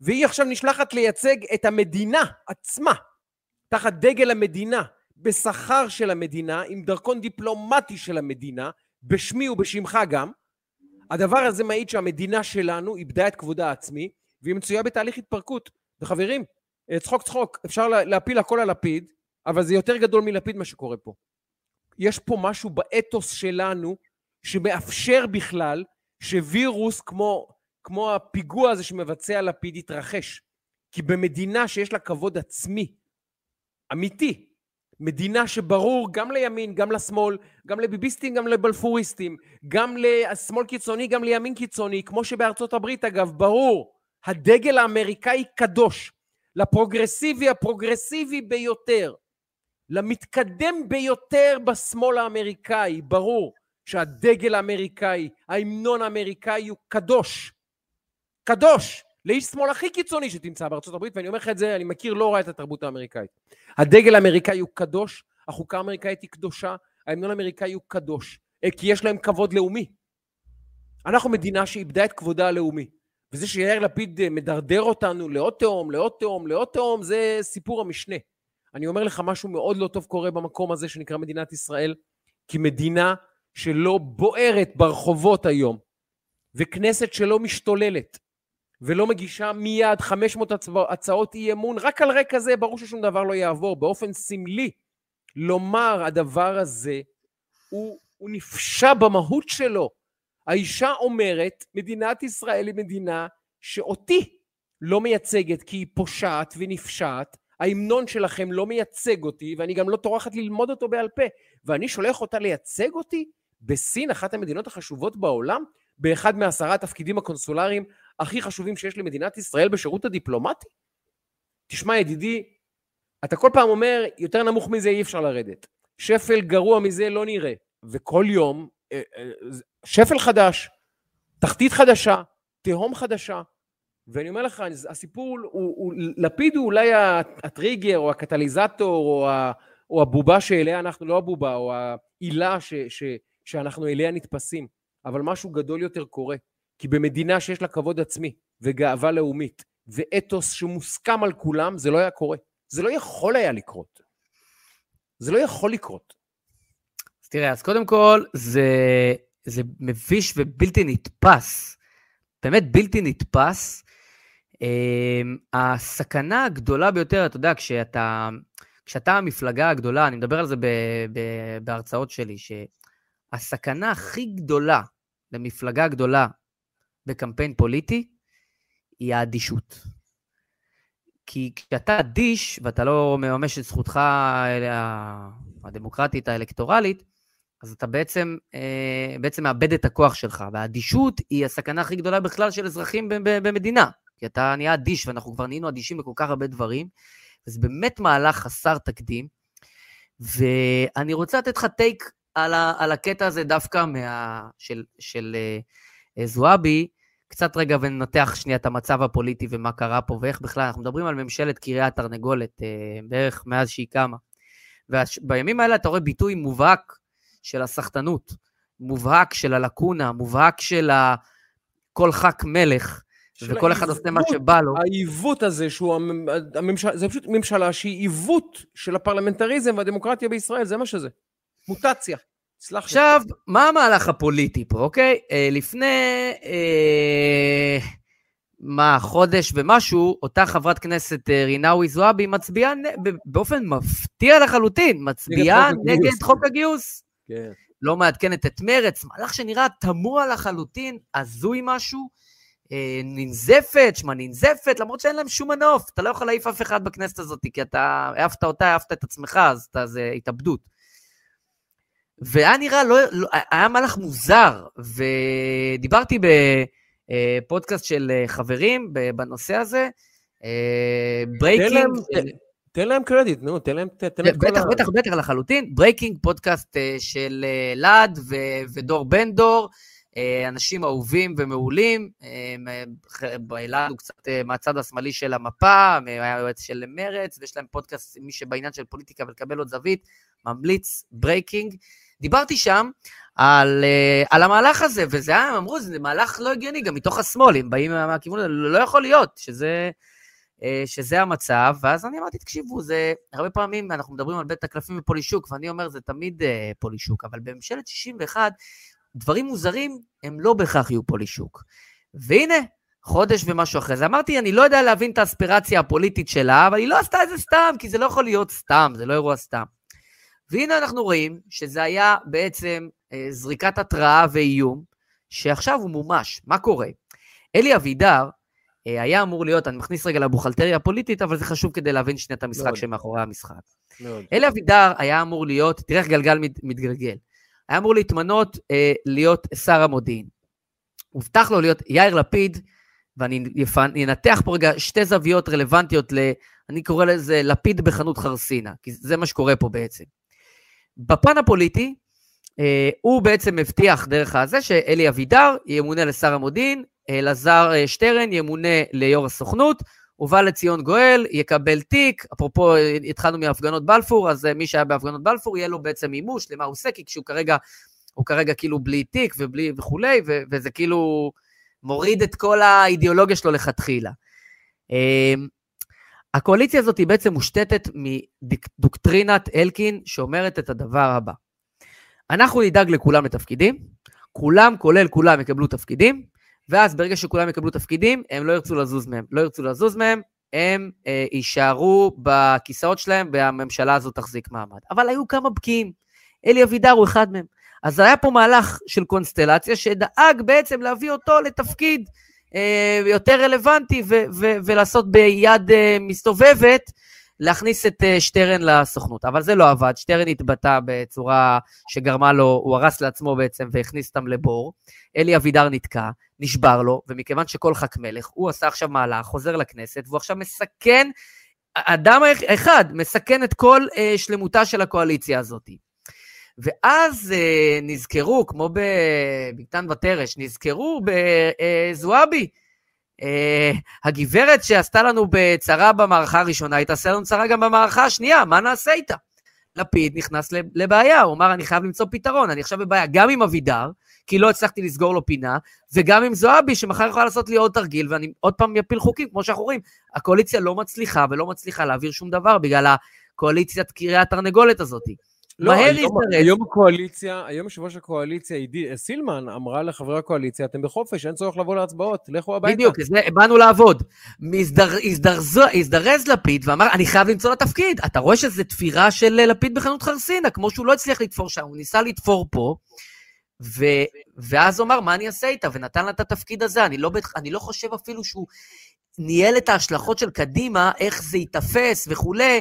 והיא עכשיו נשלחת לייצג את המדינה עצמה, תחת דגל המדינה, בשכר של המדינה, עם דרכון דיפלומטי של המדינה, בשמי ובשמך גם. הדבר הזה מעיד שהמדינה שלנו איבדה את כבודה העצמי, והיא מצויה בתהליך התפרקות. וחברים, אה, צחוק צחוק, אפשר לה- להפיל הכל על לפיד, אבל זה יותר גדול מלפיד מה שקורה פה. יש פה משהו באתוס שלנו שמאפשר בכלל שווירוס כמו, כמו הפיגוע הזה שמבצע לפיד יתרחש. כי במדינה שיש לה כבוד עצמי, אמיתי, מדינה שברור גם לימין, גם לשמאל, גם לביביסטים, גם לבלפוריסטים, גם לשמאל קיצוני, גם לימין קיצוני, כמו שבארצות הברית אגב, ברור, הדגל האמריקאי קדוש, לפרוגרסיבי הפרוגרסיבי ביותר, למתקדם ביותר בשמאל האמריקאי, ברור שהדגל האמריקאי, ההמנון האמריקאי הוא קדוש. קדוש! לאיש שמאל הכי קיצוני שתמצא בארצות הברית, ואני אומר לך את זה, אני מכיר לא רע את התרבות האמריקאית. הדגל האמריקאי הוא קדוש, החוקה האמריקאית היא קדושה, ההמנון האמריקאי הוא קדוש, אה, כי יש להם כבוד לאומי. אנחנו מדינה שאיבדה את כבודה הלאומי. וזה שיאיר לפיד אה, מדרדר אותנו לעוד תהום, לעוד תהום, לעוד תהום, זה סיפור המשנה. אני אומר לך, משהו מאוד לא טוב קורה במקום הזה שנקרא מדינת ישראל, כי מדינה שלא בוערת ברחובות היום, וכנסת שלא משתוללת, ולא מגישה מיד 500 הצעות אי אמון, רק על רקע זה ברור ששום דבר לא יעבור. באופן סמלי, לומר הדבר הזה, הוא, הוא נפשע במהות שלו. האישה אומרת, מדינת ישראל היא מדינה שאותי לא מייצגת כי היא פושעת ונפשעת, ההמנון שלכם לא מייצג אותי, ואני גם לא טורחת ללמוד אותו בעל פה, ואני שולח אותה לייצג אותי בסין, אחת המדינות החשובות בעולם, באחד מעשרה התפקידים הקונסולריים הכי חשובים שיש למדינת ישראל בשירות הדיפלומטי? תשמע, ידידי, אתה כל פעם אומר, יותר נמוך מזה אי אפשר לרדת. שפל גרוע מזה לא נראה. וכל יום, אה, אה, שפל חדש, תחתית חדשה, תהום חדשה. ואני אומר לך, הסיפור, הוא, הוא, לפיד הוא אולי הטריגר או הקטליזטור או, ה, או הבובה שאליה אנחנו, לא הבובה, או העילה ש, ש, שאנחנו אליה נתפסים. אבל משהו גדול יותר קורה. כי במדינה שיש לה כבוד עצמי וגאווה לאומית ואתוס שמוסכם על כולם, זה לא היה קורה. זה לא יכול היה לקרות. זה לא יכול לקרות. אז תראה, אז קודם כל, זה, זה מביש ובלתי נתפס. באמת בלתי נתפס. אמ, הסכנה הגדולה ביותר, אתה יודע, כשאתה, כשאתה המפלגה הגדולה, אני מדבר על זה ב, ב, בהרצאות שלי, שהסכנה הכי גדולה למפלגה גדולה בקמפיין פוליטי היא האדישות. כי כשאתה אדיש ואתה לא מממש את זכותך הדמוקרטית האלקטורלית, אז אתה בעצם, אה, בעצם מאבד את הכוח שלך, והאדישות היא הסכנה הכי גדולה בכלל של אזרחים במדינה, כי אתה נהיה אדיש, ואנחנו כבר נהיינו אדישים בכל כך הרבה דברים, וזה באמת מהלך חסר תקדים, ואני רוצה לתת לך טייק על, ה, על הקטע הזה דווקא מה, של, של uh, זועבי, קצת רגע וננתח שנייה את המצב הפוליטי ומה קרה פה, ואיך בכלל, אנחנו מדברים על ממשלת קריית תרנגולת, uh, בערך מאז שהיא קמה. ובימים האלה אתה רואה ביטוי מובהק של הסחטנות, מובהק של הלקונה, מובהק של כל ח"כ מלך, וכל אחד עושה מה שבא לו. העיוות הזה, שהוא הממשלה, זה פשוט ממשלה שהיא עיוות של הפרלמנטריזם והדמוקרטיה בישראל, זה מה שזה. מוטציה. סלח לי. עכשיו, מה המהלך הפוליטי פה, אוקיי? אה, לפני, אה, מה, חודש ומשהו, אותה חברת כנסת אה, רינאוי זועבי מצביעה באופן מפתיע לחלוטין, מצביעה נגד חוק הגיוס. כן. לא מעדכנת את מרץ, מהלך שנראה תמוה לחלוטין, הזוי משהו, אה, ננזפת, שמע ננזפת, למרות שאין להם שום מנוף, אתה לא יכול להעיף אף אחד בכנסת הזאת, כי אתה העפת אותה, העפת את עצמך, אז אתה, זה התאבדות. והיה נראה, לא, לא, היה מהלך מוזר, ודיברתי בפודקאסט של אה, חברים בנושא הזה, Breaking... אה, תן להם קרדיט, נו, תן להם, תן להם כל ה... בטח, בטח, בטח, לחלוטין. Breaking, פודקאסט של אלעד ודור בן דור, אנשים אהובים ומעולים. אלעד הוא קצת מהצד השמאלי של המפה, היה יועץ של מרץ, ויש להם פודקאסט, מי שבעניין של פוליטיקה ולקבל עוד זווית, ממליץ, Breaking. דיברתי שם על, אה, על המהלך הזה, וזה היה, הם אמרו, זה מהלך לא הגיוני, גם מתוך השמאל, הם באים מהכיוון הזה, לא יכול להיות שזה, uh, שזה המצב, ואז אני אמרתי, תקשיבו, זה, הרבה פעמים אנחנו מדברים על בית הקלפים ופולישוק, ואני אומר, זה תמיד uh, פולישוק, אבל בממשלת 61, דברים מוזרים הם לא בהכרח יהיו פולישוק. והנה, חודש ומשהו אחרי זה. אמרתי, אני לא יודע להבין את האספירציה הפוליטית שלה, אבל היא לא עשתה את זה סתם, כי זה לא יכול להיות סתם, זה לא אירוע סתם. והנה אנחנו רואים שזה היה בעצם אה, זריקת התראה ואיום, שעכשיו הוא מומש. מה קורה? אלי אבידר אה, היה אמור להיות, אני מכניס רגע לבוכלטריה הפוליטית, אבל זה חשוב כדי להבין שנייה את המשחק מאוד. שמאחורי המשחק. מאוד. אלי אבידר היה אמור להיות, תראה איך גלגל מת, מתגלגל, היה אמור להתמנות אה, להיות שר המודיעין. הובטח לו להיות יאיר לפיד, ואני אנתח פה רגע שתי זוויות רלוונטיות ל... אני קורא לזה לפיד בחנות חרסינה, כי זה מה שקורה פה בעצם. בפן הפוליטי, אה, הוא בעצם מבטיח דרך הזה שאלי אבידר ימונה לשר המודיעין, אלעזר אה, שטרן ימונה ליו"ר הסוכנות, ובא לציון גואל, יקבל תיק, אפרופו התחלנו מהפגנות בלפור, אז מי שהיה בהפגנות בלפור יהיה לו בעצם מימוש למה הוא עושה, כי כשהוא כרגע, הוא כרגע כאילו בלי תיק ובלי וכולי, ו- וזה כאילו מוריד את כל האידיאולוגיה שלו לכתחילה. הקואליציה הזאת היא בעצם מושתתת מדוקטרינת אלקין שאומרת את הדבר הבא. אנחנו נדאג לכולם לתפקידים, כולם, כולל כולם, יקבלו תפקידים, ואז ברגע שכולם יקבלו תפקידים, הם לא ירצו לזוז מהם. לא ירצו לזוז מהם, הם אה, יישארו בכיסאות שלהם, והממשלה הזאת תחזיק מעמד. אבל היו כמה בקיאים. אלי אבידר הוא אחד מהם. אז היה פה מהלך של קונסטלציה שדאג בעצם להביא אותו לתפקיד יותר רלוונטי ו- ו- ולעשות ביד אה, מסתובבת, להכניס את אה, שטרן לסוכנות. אבל זה לא עבד, שטרן התבטא בצורה שגרמה לו, הוא הרס לעצמו בעצם והכניס אותם לבור. אלי אבידר נתקע, נשבר לו, ומכיוון שכל ח"כ מלך, הוא עשה עכשיו מהלך, חוזר לכנסת, והוא עכשיו מסכן, אדם אחד מסכן את כל שלמותה של הקואליציה הזאת. ואז אה, נזכרו, כמו בביתן ותרש, נזכרו בזועבי. אה, הגברת שעשתה לנו בצרה במערכה הראשונה, היא תעשה לנו צרה גם במערכה השנייה, מה נעשה איתה? לפיד נכנס לבעיה, הוא אמר, אני חייב למצוא פתרון, אני עכשיו בבעיה גם עם אבידר, כי לא הצלחתי לסגור לו פינה, וגם עם זועבי, שמחר יכולה לעשות לי עוד תרגיל, ואני עוד פעם אפיל חוקים, כמו שאנחנו רואים. הקואליציה לא מצליחה ולא מצליחה להעביר שום דבר בגלל הקואליציית קריאה התרנגולת הזאת. לא, מהר היום, היום הקואליציה, היום יושב ראש הקואליציה, עידי, סילמן, אמרה לחברי הקואליציה, אתם בחופש, אין צורך לבוא להצבעות, לכו הביתה. בדיוק, זה, באנו לעבוד. הזדרז לפיד ואמר, אני חייב למצוא לה תפקיד. אתה רואה שזו תפירה של לפיד בחנות חרסינה, כמו שהוא לא הצליח לתפור שם, הוא ניסה לתפור פה, ו, ואז הוא אמר, מה אני אעשה איתה? ונתן לה את התפקיד הזה. אני לא, אני לא חושב אפילו שהוא ניהל את ההשלכות של קדימה, איך זה ייתפס וכולי,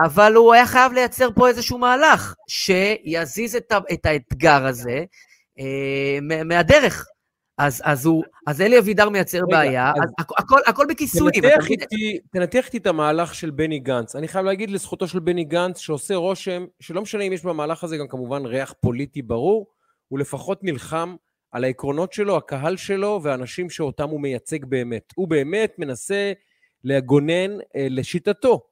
אבל הוא היה חייב לייצר פה איזשהו מהלך שיזיז את, את האתגר הזה אה, מהדרך. אז, אז, הוא, אז אלי אבידר מייצר רגע, בעיה, אז, אז הכל, הכל בכיסויים. תנתח איתי, תנתח איתי את המהלך של בני גנץ. אני חייב להגיד לזכותו של בני גנץ, שעושה רושם, שלא משנה אם יש במהלך הזה גם כמובן ריח פוליטי ברור, הוא לפחות נלחם על העקרונות שלו, הקהל שלו והאנשים שאותם הוא מייצג באמת. הוא באמת מנסה לגונן אה, לשיטתו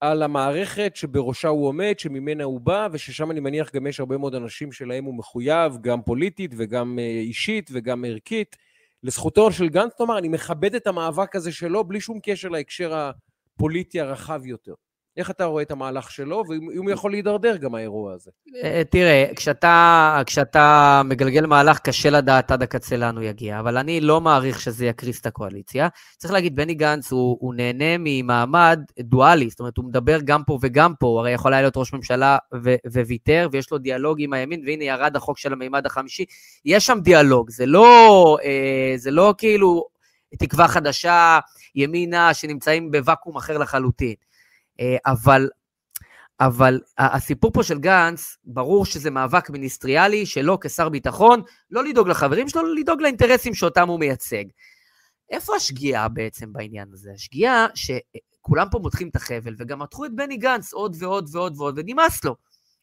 על המערכת שבראשה הוא עומד, שממנה הוא בא, וששם אני מניח גם יש הרבה מאוד אנשים שלהם הוא מחויב, גם פוליטית וגם אה, אישית וגם ערכית. לזכותו של גנץ, נאמר, אני מכבד את המאבק הזה שלו בלי שום קשר להקשר הפוליטי הרחב יותר. איך אתה רואה את המהלך שלו, ואם הוא יכול להידרדר גם האירוע הזה? אה, תראה, כשאתה, כשאתה מגלגל מהלך, קשה לדעת עד הקצה לאן הוא יגיע, אבל אני לא מעריך שזה יקריס את הקואליציה. צריך להגיד, בני גנץ הוא, הוא נהנה ממעמד דואלי, זאת אומרת, הוא מדבר גם פה וגם פה, הוא הרי יכול היה להיות ראש ממשלה ו- וויתר, ויש לו דיאלוג עם הימין, והנה ירד החוק של המימד החמישי. יש שם דיאלוג, זה לא, אה, זה לא כאילו תקווה חדשה, ימינה, שנמצאים בוואקום אחר לחלוטין. אה, אבל, אבל הסיפור פה של גנץ, ברור שזה מאבק מיניסטריאלי שלו כשר ביטחון, לא לדאוג לחברים שלו, לדאוג לאינטרסים שאותם הוא מייצג. איפה השגיאה בעצם בעניין הזה? השגיאה שכולם פה מותחים את החבל, וגם מתחו את בני גנץ עוד ועוד ועוד ועוד, ונמאס לו.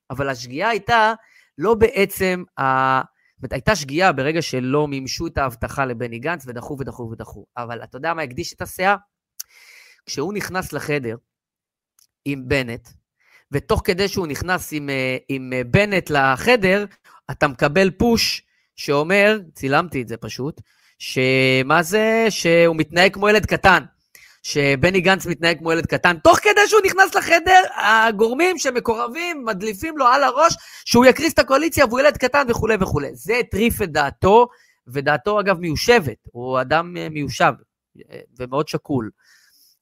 אבל השגיאה הייתה לא בעצם, ה... אומרת, הייתה שגיאה ברגע שלא מימשו את ההבטחה לבני גנץ, ודחו ודחו ודחו. אבל אתה יודע מה הקדיש את הסאה? כשהוא נכנס לחדר, עם בנט, ותוך כדי שהוא נכנס עם, אה, עם אה, בנט לחדר, אתה מקבל פוש שאומר, צילמתי את זה פשוט, שמה זה? שהוא מתנהג כמו ילד קטן. שבני גנץ מתנהג כמו ילד קטן, תוך כדי שהוא נכנס לחדר, הגורמים שמקורבים מדליפים לו על הראש שהוא יקריס את הקואליציה והוא ילד קטן וכולי וכולי. זה הטריף את דעתו, ודעתו אגב מיושבת, הוא אדם אה, מיושב ומאוד שקול.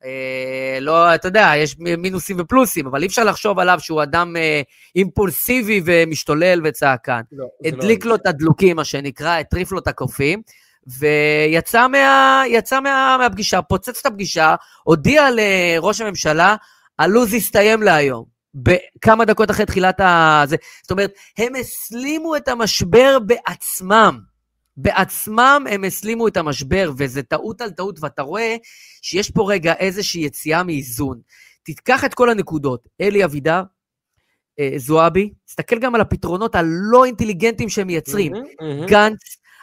אה, לא, אתה יודע, יש מינוסים ופלוסים, אבל אי אפשר לחשוב עליו שהוא אדם אה, אימפולסיבי ומשתולל וצעקן. לא, הדליק לא לו את הדלוקים, מה שנקרא, הטריף לו את הקופים, ויצא מה, מה, מהפגישה, פוצץ את הפגישה, הודיע לראש הממשלה, הלו"ז הסתיים להיום. בכמה דקות אחרי תחילת ה... זאת אומרת, הם הסלימו את המשבר בעצמם. בעצמם הם הסלימו את המשבר, וזה טעות על טעות, ואתה רואה שיש פה רגע איזושהי יציאה מאיזון. תיקח את כל הנקודות, אלי אבידר, אה, זועבי, תסתכל גם על הפתרונות הלא אינטליגנטיים שהם מייצרים. מהמם, מהמם. גנץ,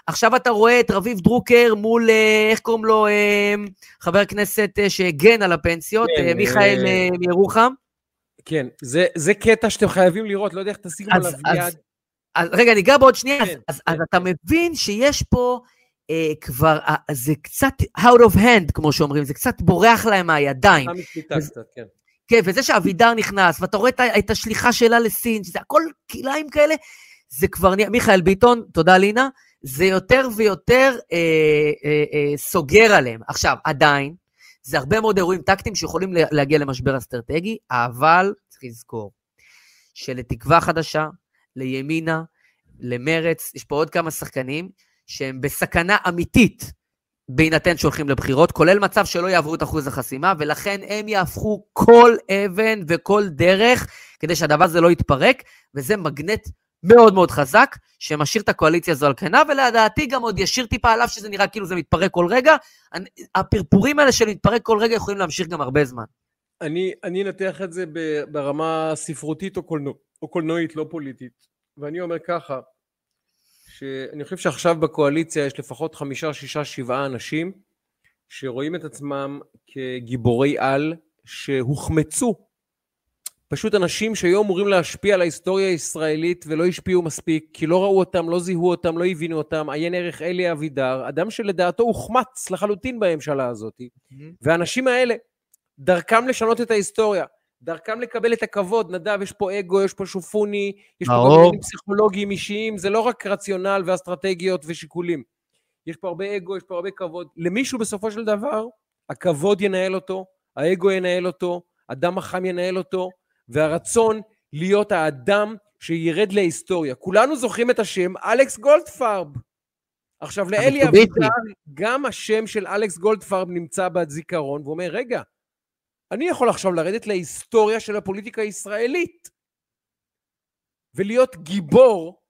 עכשיו אתה רואה את רביב דרוקר מול, אה, איך קוראים לו, אה, חבר הכנסת אה, שהגן על הפנסיות, כן, אה, מיכאל אה, אה, מירוחם. כן, זה, זה קטע שאתם חייבים לראות, לא יודע איך תשימו אז- עליו יד. אז רגע, ניגע בעוד שנייה, אז, כן, אז, כן, אז אתה מבין שיש פה אה, כבר, אה, זה קצת out of hand, כמו שאומרים, זה קצת בורח להם מהידיים. וזה- קצת, כן. כן, וזה שאבידר נכנס, ואתה רואה את, את השליחה שלה לסין, שזה הכל כלאיים כאלה, זה כבר נהיה, מיכאל ביטון, תודה לינה, זה יותר ויותר אה, אה, אה, סוגר עליהם. עכשיו, עדיין, זה הרבה מאוד אירועים טקטיים שיכולים לה- להגיע למשבר אסטרטגי, אבל צריך לזכור שלתקווה חדשה, לימינה, למרץ, יש פה עוד כמה שחקנים שהם בסכנה אמיתית בהינתן שהולכים לבחירות, כולל מצב שלא יעברו את אחוז החסימה, ולכן הם יהפכו כל אבן וכל דרך כדי שהדבר הזה לא יתפרק, וזה מגנט מאוד מאוד חזק, שמשאיר את הקואליציה הזו על כנה, ולדעתי גם עוד ישאיר טיפה עליו שזה נראה כאילו זה מתפרק כל רגע. הפרפורים האלה של מתפרק כל רגע יכולים להמשיך גם הרבה זמן. אני, אנתח את זה ברמה ספרותית או, קולנוע, או קולנועית, לא פוליטית. ואני אומר ככה, שאני חושב שעכשיו בקואליציה יש לפחות חמישה, שישה, שבעה אנשים שרואים את עצמם כגיבורי על שהוחמצו. פשוט אנשים שהיו אמורים להשפיע על ההיסטוריה הישראלית ולא השפיעו מספיק, כי לא ראו אותם, לא זיהו אותם, לא הבינו אותם. עיין ערך אלי אבידר, אדם שלדעתו הוחמץ לחלוטין בממשלה הזאת. והאנשים האלה, דרכם לשנות את ההיסטוריה, דרכם לקבל את הכבוד, נדב, יש פה אגו, יש פה שופוני, יש פה. גם עניינים פסיכולוגיים אישיים, זה לא רק רציונל ואסטרטגיות ושיקולים. יש פה הרבה אגו, יש פה הרבה כבוד. למישהו בסופו של דבר, הכבוד ינהל אותו, האגו ינהל אותו, הדם החם ינהל אותו, והרצון להיות האדם שירד להיסטוריה. כולנו זוכרים את השם אלכס גולדפרב. עכשיו, לאלי. אבידר, גם השם של אלכס גולדפרב נמצא בזיכרון, והוא אומר, רגע, אני יכול עכשיו לרדת להיסטוריה של הפוליטיקה הישראלית ולהיות גיבור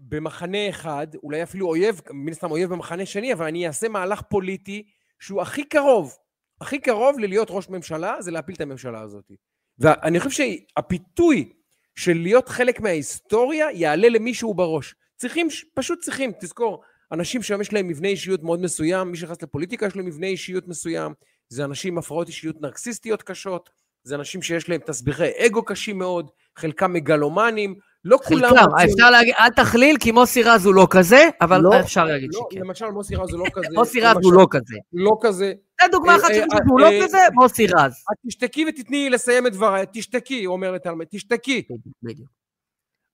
במחנה אחד, אולי אפילו אויב, מן הסתם אויב במחנה שני, אבל אני אעשה מהלך פוליטי שהוא הכי קרוב, הכי קרוב ללהיות ראש ממשלה, זה להפיל את הממשלה הזאת. ואני חושב שהפיתוי של להיות חלק מההיסטוריה יעלה למישהו בראש. צריכים, פשוט צריכים, תזכור, אנשים שהיום יש להם מבנה אישיות מאוד מסוים, מי שנכנס לפוליטיקה יש לו מבנה אישיות מסוים, זה אנשים עם הפרעות אישיות נרקסיסטיות קשות, זה אנשים שיש להם תסביכי אגו קשים מאוד, חלקם מגלומנים, לא כולם... חלקם, רוצים- אפשר להגיד, אל תכליל, כי מוסי רז הוא לא כזה, אבל לא, אפשר להגיד לא, שכן. למשל מוסי רז הוא לא כזה. מוסי רז הוא לא כזה. לא כזה. זה דוגמה אה, אחת אה, אה, שהוא לא אה, כזה, מוסי רז. תשתקי ותתני לי לסיים את דבריי, תשתקי, הוא אומר לתלמיד, תשתקי. בדיוק.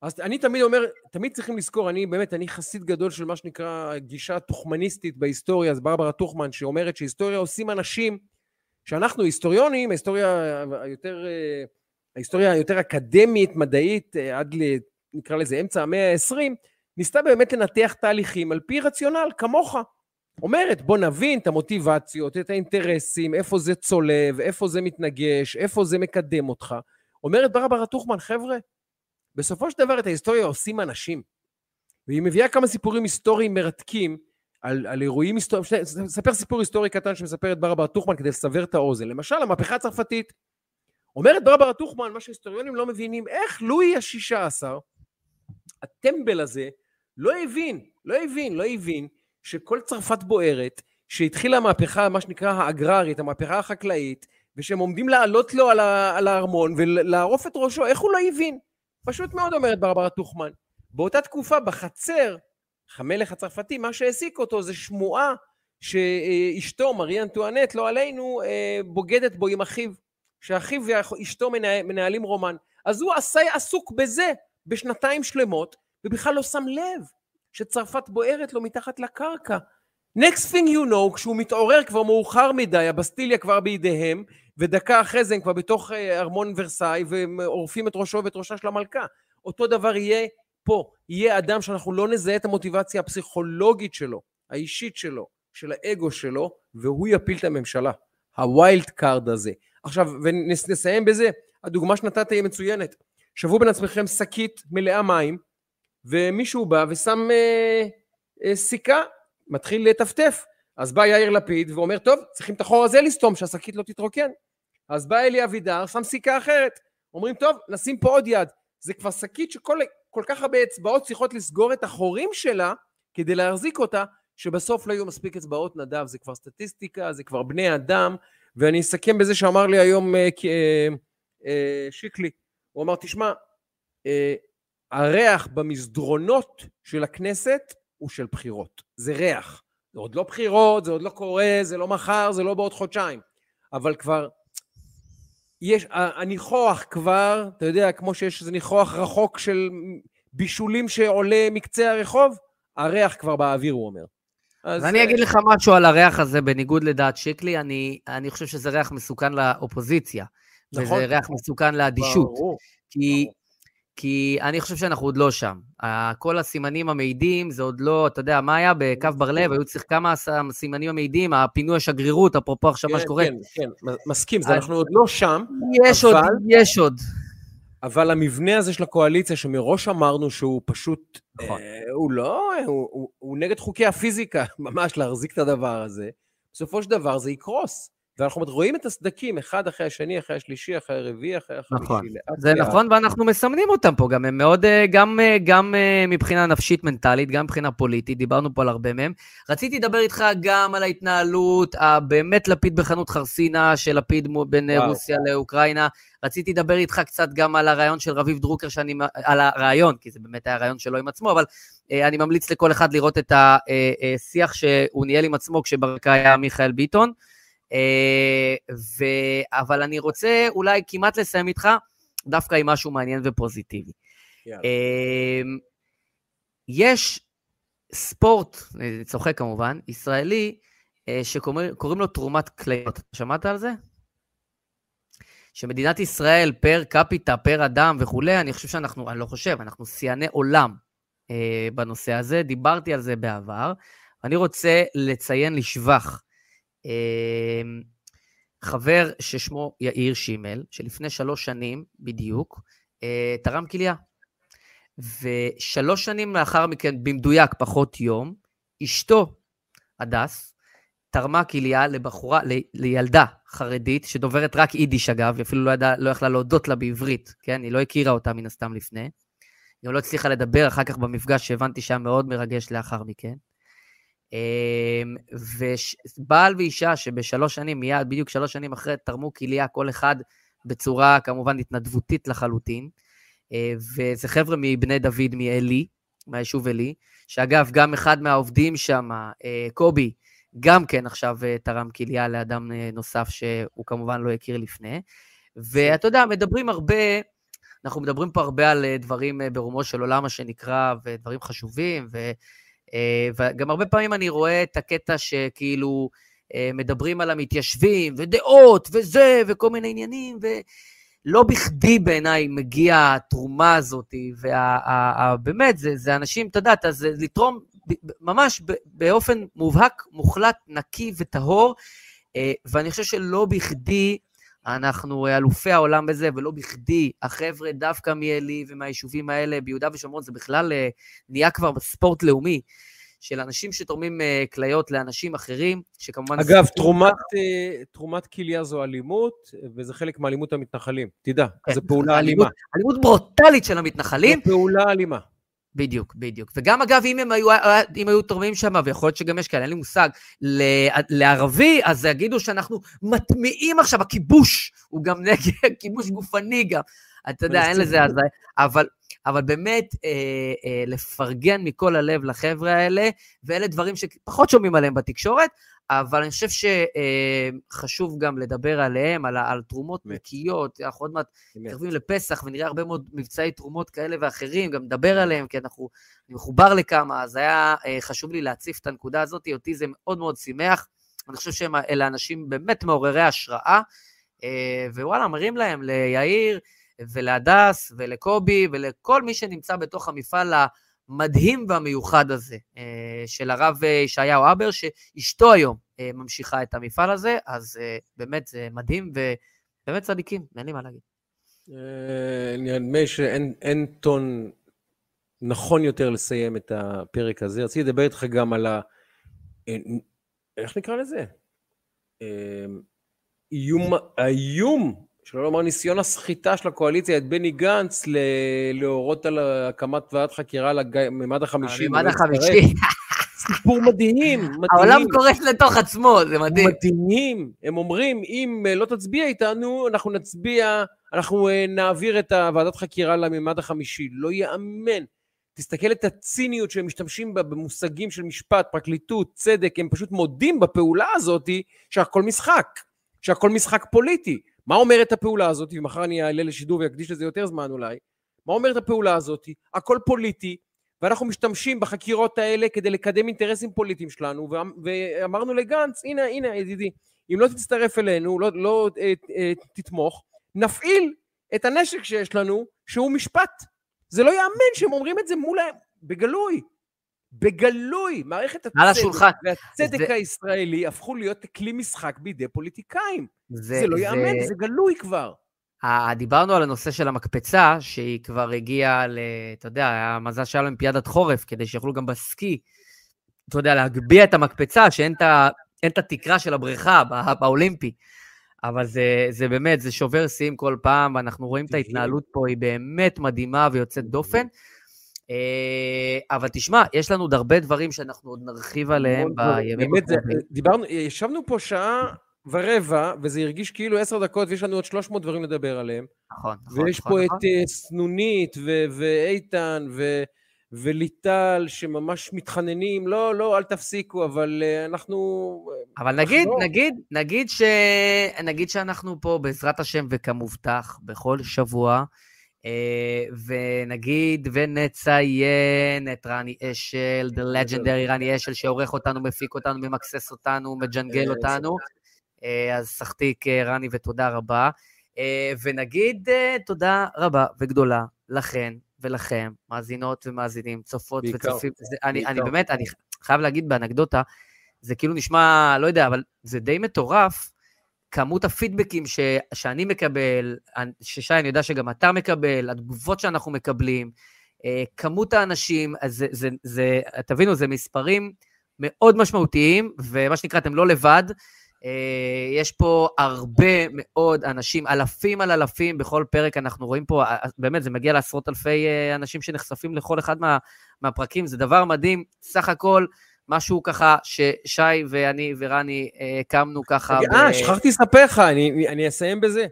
אז אני תמיד אומר, תמיד צריכים לזכור, אני באמת, אני חסיד גדול של מה שנקרא גישה תוחמניסטית בהיסטוריה, אז ברברה טוחמן שאומרת שהיסטוריה עושים אנשים, שאנחנו היסטוריונים, ההיסטוריה היותר, אה, ההיסטוריה היותר אקדמית, מדעית, אה, עד ל... נקרא לזה אמצע המאה ה-20, ניסתה באמת לנתח תהליכים על פי רציונל, כמוך. אומרת, בוא נבין את המוטיבציות, את האינטרסים, איפה זה צולב, איפה זה מתנגש, איפה זה מקדם אותך. אומרת ברברה טוחמן, חבר'ה, בסופו של דבר את ההיסטוריה עושים אנשים. והיא מביאה כמה סיפורים היסטוריים מרתקים על, על אירועים היסטוריים, נספר סיפור היסטורי קטן שמספרת ברברה טוחמן כדי לסבר את האוזן. למשל, המהפכה הצרפתית. אומרת ברברה טוחמן, מה שהיסטוריונים לא מבינים, איך לואי השישה עשר, הטמבל הזה, לא הבין, לא הבין, לא הבין, שכל צרפת בוערת, שהתחילה המהפכה, מה שנקרא האגררית, המהפכה החקלאית, ושהם עומדים לעלות לו על, ה, על הארמון ולערוף את ראשו, איך הוא לא הבין? פשוט מאוד אומרת ברברה טוחמן. באותה תקופה, בחצר, המלך הצרפתי, מה שהעסיק אותו זה שמועה שאשתו, מרי אנטואנט, לא עלינו, אה, בוגדת בו עם אחיו, שאחיו ואשתו מנהל, מנהלים רומן. אז הוא עשה, עסוק בזה בשנתיים שלמות, ובכלל לא שם לב שצרפת בוערת לו מתחת לקרקע. next thing you know, כשהוא מתעורר כבר מאוחר מדי, הבסטיליה כבר בידיהם, ודקה אחרי זה הם כבר בתוך אה, ארמון ורסאי, והם עורפים את ראשו ואת ראשה של המלכה. אותו דבר יהיה פה, יהיה אדם שאנחנו לא נזהה את המוטיבציה הפסיכולוגית שלו, האישית שלו, של האגו שלו, והוא יפיל את הממשלה. ה wild card הזה. עכשיו, ונסיים בזה, הדוגמה שנתת היא מצוינת. שוו בין עצמכם שקית מלאה מים, ומישהו בא ושם אה, אה, סיכה, מתחיל לטפטף. אז בא יאיר לפיד ואומר, טוב, צריכים את החור הזה לסתום, שהשקית לא תתרוקן. אז בא אלי אבידר, שם סיכה אחרת. אומרים, טוב, נשים פה עוד יד. זה כבר שקית שכל כל כך הרבה אצבעות צריכות לסגור את החורים שלה כדי להחזיק אותה, שבסוף לא יהיו מספיק אצבעות נדב. זה כבר סטטיסטיקה, זה כבר בני אדם. ואני אסכם בזה שאמר לי היום אה, אה, אה, שיקלי. הוא אמר, תשמע, אה, הריח במסדרונות של הכנסת הוא של בחירות. זה ריח. זה עוד לא בחירות, זה עוד לא קורה, זה לא מחר, זה לא בעוד חודשיים. אבל כבר יש, הניחוח כבר, אתה יודע, כמו שיש איזה ניחוח רחוק של בישולים שעולה מקצה הרחוב, הריח כבר באוויר, הוא אומר. אז אני אגיד לך משהו על הריח הזה, בניגוד לדעת שיקלי, אני, אני חושב שזה ריח מסוכן לאופוזיציה. נכון. וזה ריח מסוכן לאדישות. ברור. כי ברור. כי אני חושב שאנחנו עוד לא שם. כל הסימנים המעידים, זה עוד לא, אתה יודע, מה היה בקו בר לב? היו צריך כמה סימנים המעידים, הפינוי השגרירות, אפרופו עכשיו מה כן, שקורה. כן, כן, מסכים, זה אנחנו עוד לא שם. יש עוד, יש עוד. אבל המבנה הזה של הקואליציה, שמראש אמרנו שהוא פשוט, נכון. אה, הוא לא, הוא נגד חוקי הפיזיקה, ממש להחזיק את הדבר הזה, בסופו של דבר זה יקרוס. ואנחנו רואים את הסדקים אחד אחרי השני, אחרי השלישי, אחרי הרביעי, אחרי החמישי. נכון, זה לאט. נכון, ואנחנו מסמנים אותם פה גם, הם מאוד, אה, גם, אה, גם אה, מבחינה נפשית מנטלית, גם מבחינה פוליטית, דיברנו פה על הרבה מהם. רציתי לדבר איתך גם על ההתנהלות הבאמת לפיד בחנות חרסינה של לפיד בין וואו. רוסיה לאוקראינה. רציתי לדבר איתך קצת גם על הרעיון של רביב דרוקר, שאני, על הרעיון, כי זה באמת היה רעיון שלו עם עצמו, אבל אני ממליץ לכל אחד לראות את השיח שהוא ניהל עם עצמו כשברקע היה מיכאל ביטון. אה, ו... אבל אני רוצה אולי כמעט לסיים איתך דווקא עם משהו מעניין ופוזיטיבי. יאללה. אה, יש ספורט, אני צוחק כמובן, ישראלי, אה, שקוראים לו תרומת כליות. שמעת על זה? שמדינת ישראל פר קפיטה, פר אדם וכולי, אני חושב שאנחנו, אני לא חושב, אנחנו שיאני עולם אה, בנושא הזה, דיברתי על זה בעבר. אני רוצה לציין לשבח חבר ששמו יאיר שימל, שלפני שלוש שנים בדיוק, אה, תרם כליה. ושלוש שנים לאחר מכן, במדויק, פחות יום, אשתו, הדס, תרמה כליה לבחורה, ל, לילדה חרדית, שדוברת רק יידיש אגב, היא אפילו לא, ידע, לא יכלה להודות לה בעברית, כן? היא לא הכירה אותה מן הסתם לפני. היא לא הצליחה לדבר אחר כך במפגש שהבנתי שהיה מאוד מרגש לאחר מכן. אמ, ובעל ואישה שבשלוש שנים, מיד, בדיוק שלוש שנים אחרי, תרמו כליה, כל אחד בצורה כמובן התנדבותית לחלוטין. אה, וזה חבר'ה מבני דוד, מעלי, מהיישוב עלי, שאגב, גם אחד מהעובדים שם, אה, קובי, גם כן עכשיו אה, תרם כליה לאדם נוסף שהוא כמובן לא הכיר לפני. ואתה יודע, מדברים הרבה, אנחנו מדברים פה הרבה על דברים ברומו של עולם, מה שנקרא, ודברים חשובים, ו... אה, וגם הרבה פעמים אני רואה את הקטע שכאילו אה, מדברים על המתיישבים, ודעות, וזה, וכל מיני עניינים, ולא בכדי בעיניי מגיעה התרומה הזאת, ובאמת, זה, זה אנשים, אתה יודע, זה לתרום ממש באופן מובהק, מוחלט, נקי וטהור, אה, ואני חושב שלא בכדי אנחנו אלופי העולם בזה, ולא בכדי החבר'ה דווקא מעלי ומהיישובים האלה ביהודה ושומרון, זה בכלל אה, נהיה כבר ספורט לאומי. של אנשים שתורמים uh, כליות לאנשים אחרים, שכמובן... אגב, תרומת, תרומת כליה זו אלימות, וזה חלק מאלימות המתנחלים. תדע, כן, זו פעולה אלימה. אלימות ברוטלית של המתנחלים. זו פעולה אלימה. בדיוק, בדיוק. וגם אגב, אם הם היו, אם היו תורמים שם, ויכול להיות שגם יש כאלה, אין לי מושג, לערבי, אז יגידו שאנחנו מטמיעים עכשיו, הכיבוש, הוא גם נגד, כיבוש גופני גם. אתה יודע, אין לזה, אז, אבל, אבל באמת, אה, אה, לפרגן מכל הלב לחבר'ה האלה, ואלה דברים שפחות שומעים עליהם בתקשורת, אבל אני חושב שחשוב גם לדבר עליהם, על, על תרומות נקיות, אנחנו עוד מעט מתקרבים לפסח ונראה הרבה מאוד מבצעי תרומות כאלה ואחרים, גם נדבר עליהם, כי אנחנו, אני מחובר לכמה, אז היה אה, חשוב לי להציף את הנקודה הזאת, אותי זה מאוד מאוד שימח, אני חושב שאלה אנשים באמת מעוררי השראה, אה, ווואלה, מרים להם, ליאיר ולהדס ולקובי ולכל מי שנמצא בתוך המפעל המדהים והמיוחד הזה אה, של הרב ישעיהו הבר, שאשתו היום אה, ממשיכה את המפעל הזה, אז אה, באמת זה מדהים ובאמת צדיקים, אין לי מה להגיד. נדמה שאין טון נכון יותר לסיים את הפרק הזה. רציתי לדבר איתך גם על ה... איך נקרא לזה? האיום, האיום, שלא לומר ניסיון הסחיטה של הקואליציה, את בני גנץ ל- להורות על הקמת ועדת חקירה לממד החמישי. הממד החמישי. סיפור מדהים, מדהים. העולם קורס לתוך עצמו, זה מדהים. מדהימים. הם אומרים, אם אה, לא תצביע איתנו, אנחנו נצביע, אנחנו אה, נעביר את הוועדת חקירה לממד החמישי. לא ייאמן. תסתכל את הציניות שהם משתמשים בה במושגים של משפט, פרקליטות, צדק, הם פשוט מודים בפעולה הזאת שהכל משחק, שהכל משחק פוליטי. מה אומרת הפעולה הזאת, ומחר אני אעלה לשידור ואקדיש לזה יותר זמן אולי, מה אומרת הפעולה הזאת? הכל פוליטי, ואנחנו משתמשים בחקירות האלה כדי לקדם אינטרסים פוליטיים שלנו, ואמרנו לגנץ, הנה, הנה, ידידי, אם לא תצטרף אלינו, לא, לא אה, אה, תתמוך, נפעיל את הנשק שיש לנו, שהוא משפט. זה לא ייאמן שהם אומרים את זה מול... בגלוי. בגלוי. מערכת על השולחן. והצדק זה... הישראלי הפכו להיות כלי משחק בידי פוליטיקאים. זה, זה לא ייאמן, זה... זה גלוי כבר. דיברנו על הנושא של המקפצה, שהיא כבר הגיעה ל... אתה יודע, היה מזל שהיה אולימפיאדת חורף, כדי שיוכלו גם בסקי, אתה יודע, להגביה את המקפצה, שאין את התקרה של הבריכה בא, באולימפי. אבל זה, זה באמת, זה שובר שיאים כל פעם, ואנחנו רואים את ההתנהלות פה, היא באמת מדהימה ויוצאת דופן. אה, אבל תשמע, יש לנו עוד הרבה דברים שאנחנו עוד נרחיב עליהם בימים הקרובים. דיברנו, ישבנו פה שעה ורבע, וזה הרגיש כאילו עשר דקות, ויש לנו עוד 300 דברים לדבר עליהם. נכון, נכון. ויש נכון, פה נכון. את uh, סנונית, ו- ואיתן, ו- וליטל, שממש מתחננים, לא, לא, אל תפסיקו, אבל uh, אנחנו... אבל נגיד, אנחנו... נגיד, נגיד, ש... נגיד שאנחנו פה, בעזרת השם וכמובטח, בכל שבוע, ונגיד, ונציין את רני אשל, The Legendary רני אשל, שעורך אותנו, מפיק אותנו, ממקסס אותנו, מג'נגל אותנו. אה, אז סחטיק אה, רני ותודה רבה. אה, ונגיד תודה רבה וגדולה לכן ולכם, מאזינות ומאזינים, צופות בעיקר, וצופים. זה, אני, אני באמת, אני חייב להגיד באנקדוטה, זה כאילו נשמע, לא יודע, אבל זה די מטורף, כמות הפידבקים ש, שאני מקבל, ששי, אני יודע שגם אתה מקבל, התגובות שאנחנו מקבלים, כמות האנשים, אז זה, זה, זה, תבינו, זה מספרים מאוד משמעותיים, ומה שנקרא, אתם לא לבד. אה, יש פה הרבה מאוד אנשים, אלפים על אלפים, בכל פרק אנחנו רואים פה, אה, באמת, זה מגיע לעשרות אלפי אה, אנשים שנחשפים לכל אחד מה, מהפרקים, זה דבר מדהים, סך הכל, משהו ככה ששי ואני ורני הקמנו ככה. אה. שכחתי לספר לך, אני, אני אסיים בזה.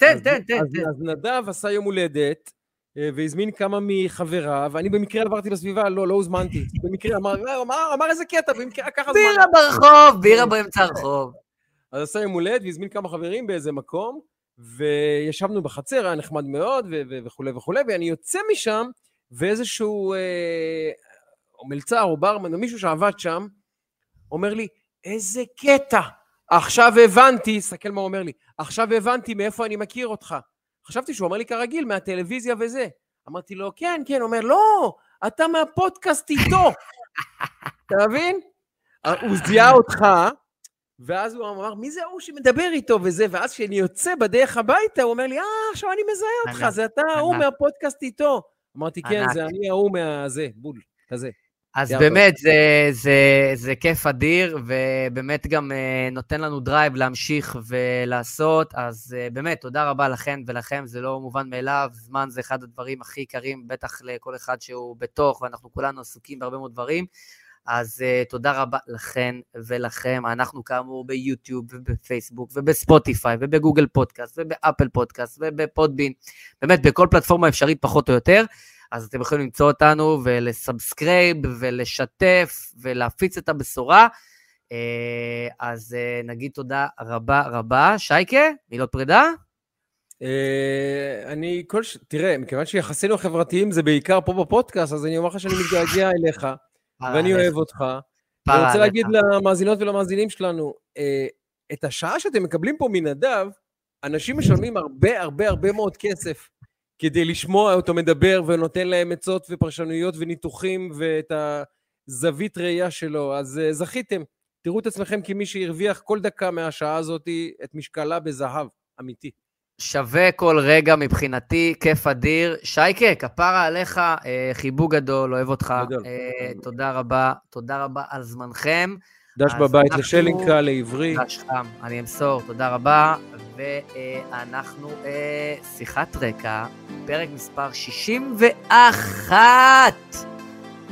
תן, תן, תן. אז, נדב עשה יום הולדת, והזמין כמה מחבריו, ואני במקרה עברתי בסביבה, לא, לא הוזמנתי. במקרה אמר, אמר, אמר איזה קטע, במקרה ככה זמן. בירה ברחוב, בירה באמצע הרחוב. אז עשה יום הולדת והזמין כמה חברים באיזה מקום, וישבנו בחצר, היה נחמד מאוד, וכולי וכולי, ואני יוצא משם, ואיזשהו אה, או מלצר או ברמן או מישהו שעבד שם, אומר לי, איזה קטע, עכשיו הבנתי, סתכל מה הוא אומר לי, עכשיו הבנתי מאיפה אני מכיר אותך. חשבתי שהוא אומר לי כרגיל, מהטלוויזיה וזה. אמרתי לו, כן, כן, הוא אומר, לא, אתה מהפודקאסט איתו. אתה מבין? הוא זיהה אותך, ואז הוא אמר, מי זה ההוא שמדבר איתו וזה, ואז כשאני יוצא בדרך הביתה, הוא אומר לי, אה, עכשיו אני מזהה אותך, זה אתה ההוא מהפודקאסט איתו. אמרתי, כן, זה אני ההוא מהזה, בול, כזה. אז באמת, זה, זה, זה כיף אדיר, ובאמת גם אה, נותן לנו drive להמשיך ולעשות, אז אה, באמת, תודה רבה לכן ולכם, זה לא מובן מאליו, זמן זה אחד הדברים הכי יקרים, בטח לכל אחד שהוא בתוך, ואנחנו כולנו עסוקים בהרבה מאוד דברים. אז אה, תודה רבה לכן ולכם. אנחנו כאמור ביוטיוב ובפייסבוק ובספוטיפיי ובגוגל פודקאסט ובאפל פודקאסט וב Podbean, באמת בכל פלטפורמה אפשרית פחות או יותר. אז אתם יכולים למצוא אותנו ול subscribe ולשתף ולהפיץ את הבשורה. אה, אז אה, נגיד תודה רבה רבה. שייקה, מילות פרידה? אה, אני כל ש... תראה, מכיוון שיחסינו החברתיים זה בעיקר פה בפודקאסט, אז אני אומר לך שאני מתגעגע אליך. ואני אוהב אותך. אני רוצה להגיד למאזינות ולמאזינים שלנו, אה, את השעה שאתם מקבלים פה מנדב, אנשים משלמים הרבה הרבה הרבה מאוד כסף כדי לשמוע אותו מדבר ונותן להם עצות ופרשנויות וניתוחים ואת הזווית ראייה שלו, אז אה, זכיתם. תראו את עצמכם כמי שהרוויח כל דקה מהשעה הזאת את משקלה בזהב, אמיתי. שווה כל רגע מבחינתי, כיף אדיר. שייקה, כפרה עליך, אה, חיבוק גדול, אוהב אותך. גדול. אה, תודה רבה, תודה רבה על זמנכם. דש בבית אנחנו- לשלינקה, לעברי. דש חם, אני אמסור, תודה רבה. ואנחנו, אה, שיחת רקע, פרק מספר 61.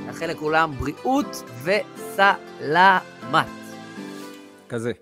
נאחל לכולם בריאות וסלמת. כזה.